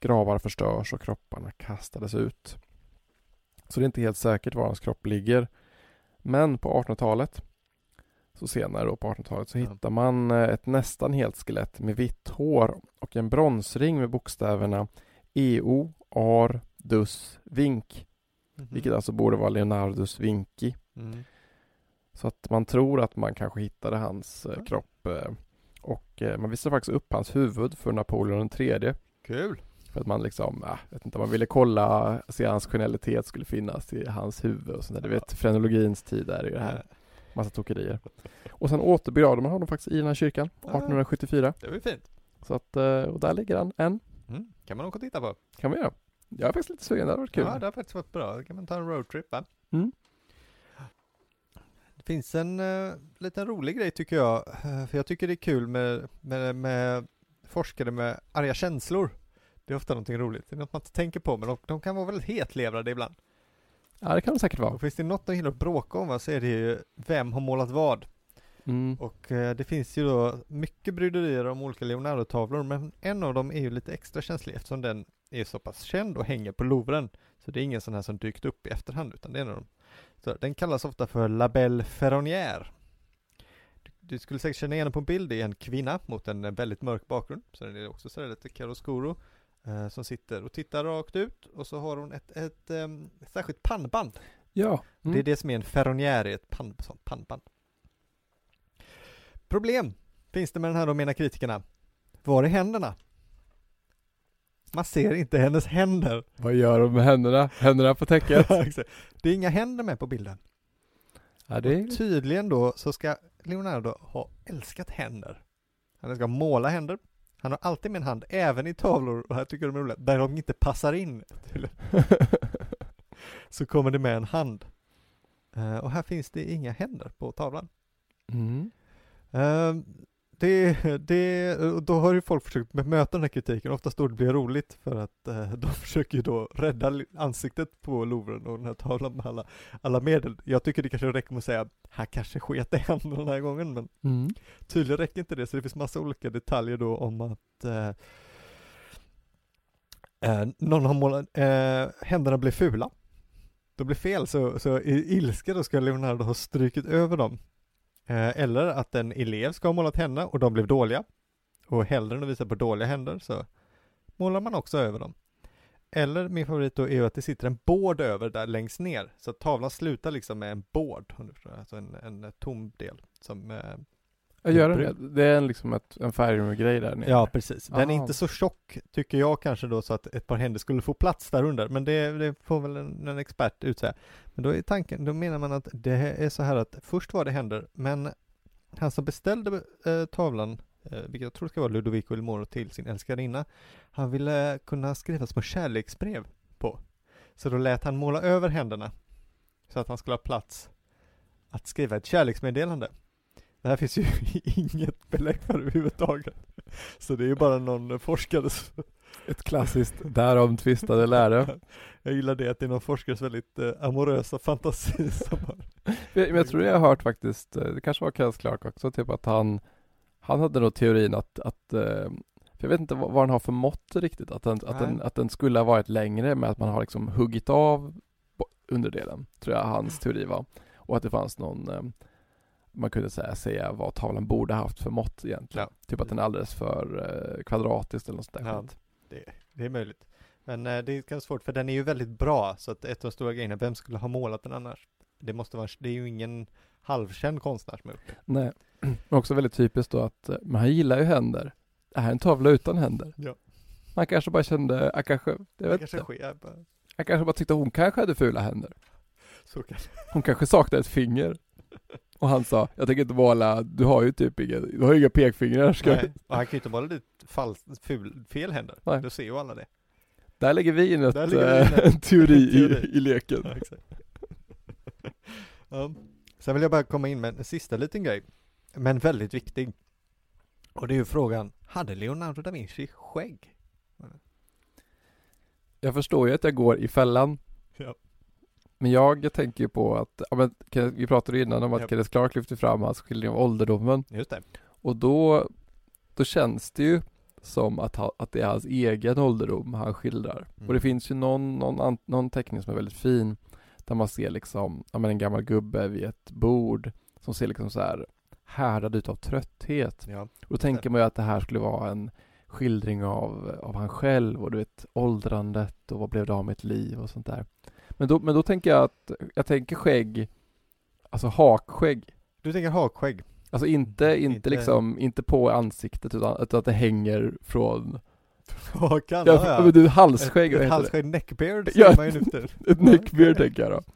gravar förstörs och kropparna kastades ut. Så det är inte helt säkert var hans kropp ligger. Men på 1800-talet, så senare då på 1800-talet, så Ja. hittar man eh, ett nästan helt skelett med vitt hår och en bronsring med bokstäverna EO, AR, DUS, VINK, Mhm. vilket alltså borde vara Leonardus Vinci. Mm. Så att man tror att man kanske hittade hans eh, kropp eh, och eh, man visade faktiskt upp hans huvud för Napoleon III Kul! För att man liksom, äh, vet inte, man ville kolla, se hans genialitet skulle finnas i hans huvud och sånt där. Du vet, frenologins tid där är ju det här, massa tokerier. Och sen återbegravde man honom faktiskt i den här kyrkan, Ja. 1874. Det var ju fint. Så att, eh, och där ligger han än, Mm. Kan man åka och titta på. kan vi göra. Jag är faktiskt lite sugen, det hade varit kul. Ja, det har faktiskt varit bra. Då kan man ta en roadtrip va? Mm. Det finns en uh, liten rolig grej tycker jag. eh, för jag tycker det är kul med, med, med forskare med arga känslor. Det är ofta någonting roligt. Det är något man inte tänker på, men de, de kan vara väldigt hetlevrade ibland. Ja, det kan det säkert vara. Och finns det något de gillar att bråka om va, så är det ju vem har målat vad. Mm. Och eh, det finns ju då mycket bryderier om olika Leonardo-tavlor, men en av dem är ju lite extra känslig eftersom den är så pass känd och hänger på Louvren. Så det är ingen sån här som dykt upp i efterhand, utan det är en av dem. Så den kallas ofta för La Belle Ferronnière. Du, du skulle säkert känna igen den på en bild, det är en kvinna mot en väldigt mörk bakgrund. Så den är också så där lite chiaroscuro. Eh, som sitter och tittar rakt ut och så har hon ett, ett, um, särskilt pannband Ja. Mm. det är det som är en ferronnière, ett pan, sånt pannband. Problem finns det med den här då menar kritikerna. Var är händerna? Man ser inte hennes händer. Vad gör de med händerna? Händerna på täcket? Det är inga händer med på bilden. ja, det tydligen då så ska Leonardo ha älskat händer. Han ska måla händer. Han har alltid med en hand, även i tavlor, och här tycker de är roliga, där de inte passar in. Så kommer det med en hand. Eh, och här finns det inga händer på tavlan. mm. Ehm, det, det, och då har ju folk försökt bemöta den här kritiken, oftast då det blir roligt för att eh, de försöker ju då rädda ansiktet på Louvren och den här tavlan med alla, alla medel. Jag tycker det kanske räcker med att säga, här kanske sket det händerna den här gången, men Mm. tydligen räcker inte det, så det finns massa olika detaljer då om att eh, eh, någon har målat, eh, händerna blir fula. De blir fel, så, så i ilska då ska Leonardo ha strykit över dem. Eh, eller att en elev ska ha målat henne och de blev dåliga. Och hellre än att visa på dåliga händer så målar man också över dem. Eller min favorit då är ju att det sitter en bård över där längst ner. Så tavlan slutar liksom med en bård, alltså en, en tom del som eh, Jag gör det. Det är liksom ett, en färggrej där nere. Ja, precis. Den är Aha. inte så tjock, tycker jag kanske då, så att ett par händer skulle få plats där under. Men det, det får väl en, en expert utsäga. Men då är tanken, då menar man att det är så här att först var det händer, men han som beställde eh, tavlan, eh, vilket jag tror ska vara Ludovico Il Moro till sin älskarinna, han ville kunna skriva små kärleksbrev på. Så då lät han måla över händerna, så att han skulle ha plats att skriva ett kärleksmeddelande. Det här finns ju inget belägg för överhuvudtaget. Så det är ju bara någon forskares Ett klassiskt därom tvistade läre. Jag gillar det att det är någon forskares väldigt eh, amorösa fantasi som har Men jag tror jag har hört faktiskt, eh, det kanske var Kenneth Clark också, typ att han Han hade nog teorin att, att eh, jag vet inte vad, vad den har för mått riktigt, att den, att, den, att den skulle ha varit längre med att man har liksom huggit av underdelen, tror jag hans teori var. Och att det fanns någon, eh, man kunde säga, säga vad tavlan borde haft för mått egentligen. Typ att den är alldeles för eh, kvadratisk eller något sånt där Ja. skit. Det är möjligt. Men eh, det är ganska svårt för den är ju väldigt bra så att ett av de stora grejerna, vem skulle ha målat den annars? Det måste vara, det är ju ingen halvkänd konstnär som har gjort det. Nej, men också väldigt typiskt då att, eh, men han gillar ju händer. Det här är en tavla utan händer. Ja. Han kanske bara kände, han kanske, jag Det vet kanske inte. bara- Han kanske bara tyckte hon kanske hade fula händer. kan Hon kanske saknade ett finger. Och han sa, jag tänker inte måla, du har ju typ inga, du har ju inga pekfingrar. Ska Nej, och han kan ju inte måla dit fals, ful, fel händer. Nej. Då ser ju alla det. Där lägger vi in ett, Där lägger vi in eh, en teori, teori. I, i leken. Ja, exakt. ja. Sen vill jag bara komma in med en sista liten grej, men väldigt viktig. Och det är ju frågan, hade Leonardo da Vinci skägg? Jag förstår ju att jag går i fällan. Ja. Men jag tänker ju på att, ja, men, vi pratade innan om att Ja. Kenneth Clark lyfte fram hans skildring av ålderdomen. Just det. Och då, då känns det ju som att, ha, att det är hans egen ålderdom han skildrar. Mm. Och det finns ju någon, någon, någon teckning som är väldigt fin, där man ser liksom, ja men en gammal gubbe vid ett bord, som ser liksom så här härdad ut av trötthet. Ja. Och då tänker man ju att det här skulle vara en skildring av, av han själv och du vet åldrandet och vad blev det av mitt liv och sånt där. Men då, men då tänker jag att, jag tänker skägg, alltså hakskägg. Du tänker hakskägg? Alltså inte, inte, Inte- liksom, inte på ansiktet utan, utan att det hänger från, Hakan, ja, ja, men du halsskägg, Ett, ett halsskägg, neckbeard Ja. säger man ju nu det? Ett neckbeard tänker jag då.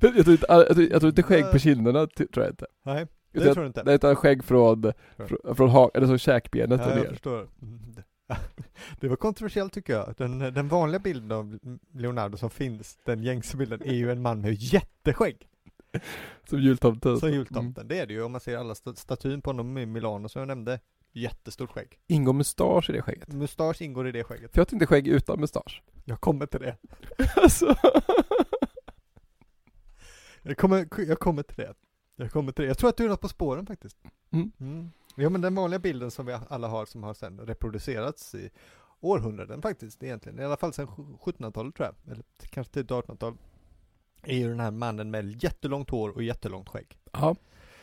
Jag, tror inte, jag, tror, jag tror inte skägg på kinderna, tror jag inte. Nej, det Utan- tror du inte. Det är utan skägg från, från, från ha, eller så käkbenet Ja, och jag ner. förstår. Mm. Det var kontroversiellt tycker jag. Den, den vanliga bilden av Leonardo som finns, den gängse bilden, är ju en man med jätteskägg. Som jultomten. Som Mm. jultomten. Det är det ju om man ser alla sta- statyn på honom i Milano som jag nämnde. Jättestort skägg. Ingår mustasch i det skägget? Mustasch ingår i det skägget. För jag tänkte skägg utan mustasch. Jag kommer till det. alltså. Jag kommer, jag kommer till det. Jag kommer till det. Jag tror att du är något på spåren faktiskt. Mm. Ja men den vanliga bilden som vi alla har som har sen reproducerats i århundraden faktiskt egentligen, i alla fall sedan 1700-talet tror jag, eller kanske tidigt 1800-tal, är ju den här mannen med jättelångt hår och jättelångt skägg. Ja,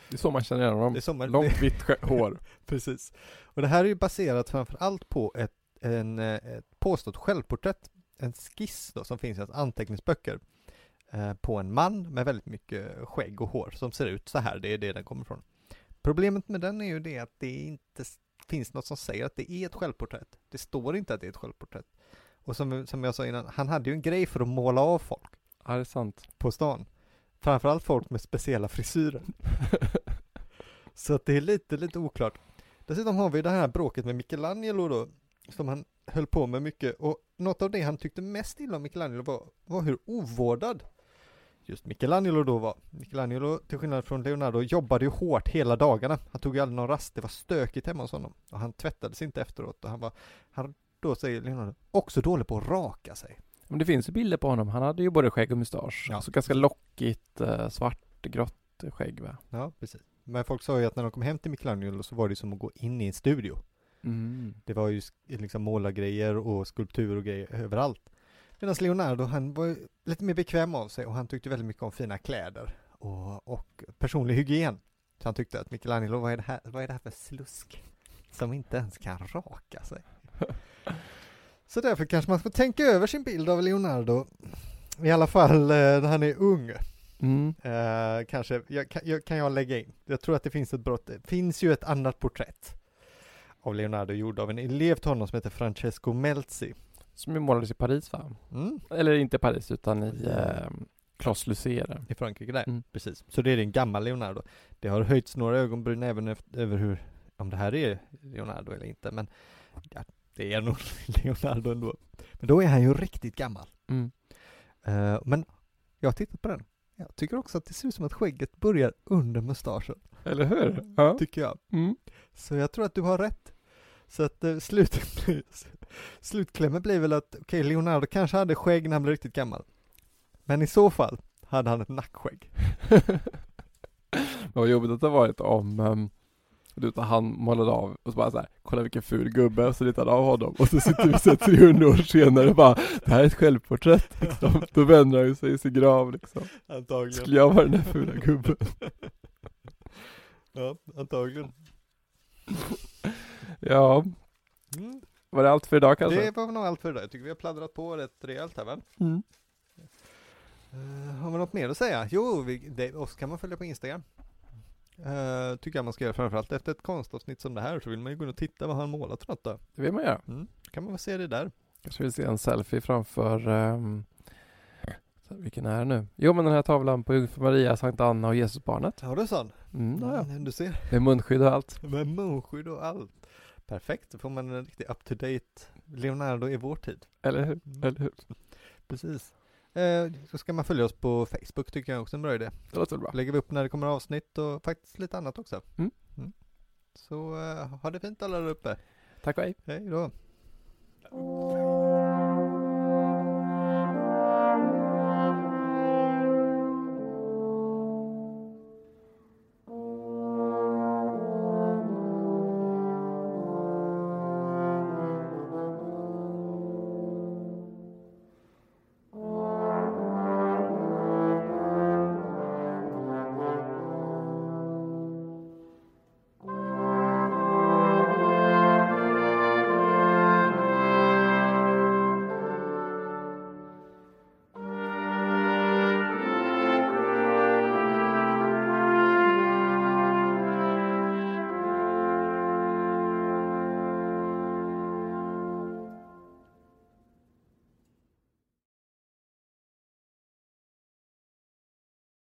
det är så man känner igen honom. Det är som man, Långt vitt hår. Precis. Och det här är ju baserat framför allt på ett, en, ett påstått självporträtt, en skiss då som finns i hans anteckningsböcker eh, på en man med väldigt mycket skägg och hår som ser ut så här, det är det den kommer ifrån. Problemet med den är ju det att det inte finns något som säger att det är ett självporträtt. Det står inte att det är ett självporträtt. Och som, som jag sa innan, han hade ju en grej för att måla av folk Ja, det är sant. på stan. Framförallt folk med speciella frisyrer. Så att det är lite, lite oklart. Dessutom har vi det här bråket med Michelangelo då, som han höll på med mycket. Och något av det han tyckte mest illa om Michelangelo var, var hur ovårdad just Michelangelo då var. Michelangelo, till skillnad från Leonardo, jobbade ju hårt hela dagarna. Han tog ju aldrig någon rast, det var stökigt hemma hos honom. Och han tvättades inte efteråt. Och han var, han, då säger Leonardo, också dålig på att raka sig. Men det finns ju bilder på honom. Han hade ju både skägg och mustasch. Ja. Alltså ganska lockigt, eh, svart, grått skägg va? Ja, precis. Men folk sa ju att när de kom hem till Michelangelo så var det som att gå in i en studio. Mm. Det var ju liksom målargrejer och skulptur och grejer överallt. Medan Leonardo, han var lite mer bekväm av sig och han tyckte väldigt mycket om fina kläder och, och personlig hygien. Så han tyckte att Michelangelo, vad är det här, vad är det här för slusk? Som inte ens kan raka sig. Så därför kanske man får tänka över sin bild av Leonardo. I alla fall eh, när han är ung. Mm. Eh, kanske, jag, kan, jag, kan jag lägga in? Jag tror att det finns ett brott, det finns ju ett annat porträtt av Leonardo gjord av en elev till honom som heter Francesco Melzi. Som ju målades i Paris va? Mm. Eller inte Paris utan i eh, Clos Lucere. I Frankrike där, Mm. precis. Så det är en gammal Leonardo. Det har höjts några ögonbryn även efter, över hur, om det här är Leonardo eller inte, men ja, det är nog Leonardo ändå. Men då är han ju riktigt gammal. Mm. Eh, men jag har tittat på den. Jag tycker också att det ser ut som att skägget börjar under mustaschen, Eller hur? Ja. tycker jag. Mm. Så jag tror att du har rätt. Så att eh, slut, slutklämmen blir väl att, okej, Leonardo kanske hade skägg när han blev riktigt gammal. Men i så fall hade han ett nackskägg. Vad jobbigt att det varit om um, du vet, han målade av och så bara så här, kolla vilken ful gubbe, och så ritade av honom och så sitter vi så här 300 år senare och bara, det här är ett självporträtt liksom. Då vänder han sig i sin grav liksom. Antagligen. Skulle jag vara den där fula gubben? ja, antagligen. Ja, Mm. Var det allt för idag kanske? Det var nog allt för idag. Jag tycker vi har pladdrat på rätt rejält här va? Mm. Uh, har vi något mer att säga? Jo, vi, det, oss kan man följa på Instagram. Uh, tycker jag man ska göra framförallt efter ett konstavsnitt som det här så vill man ju gå in och titta vad han målat för något då. Det vill man göra. Mm. kan man väl se det där. Kanske vill se en selfie framför um, vilken är det nu? Jo men den här tavlan på Jungfru Maria, Sankt Anna och Jesusbarnet. Har du sån? Mm, ja. Mm, du ser. Med munskydd och allt. Med munskydd och allt. Perfekt, då får man en riktigt up to date Leonardo i vår tid. Eller hur? Eller hur? Precis. Eh, så ska man följa oss på Facebook tycker jag också är en bra idé. Det låter bra. Lägger vi upp när det kommer avsnitt och faktiskt lite annat också. Mm. Så eh, ha det fint alla där uppe. Tack och hej. Hej då.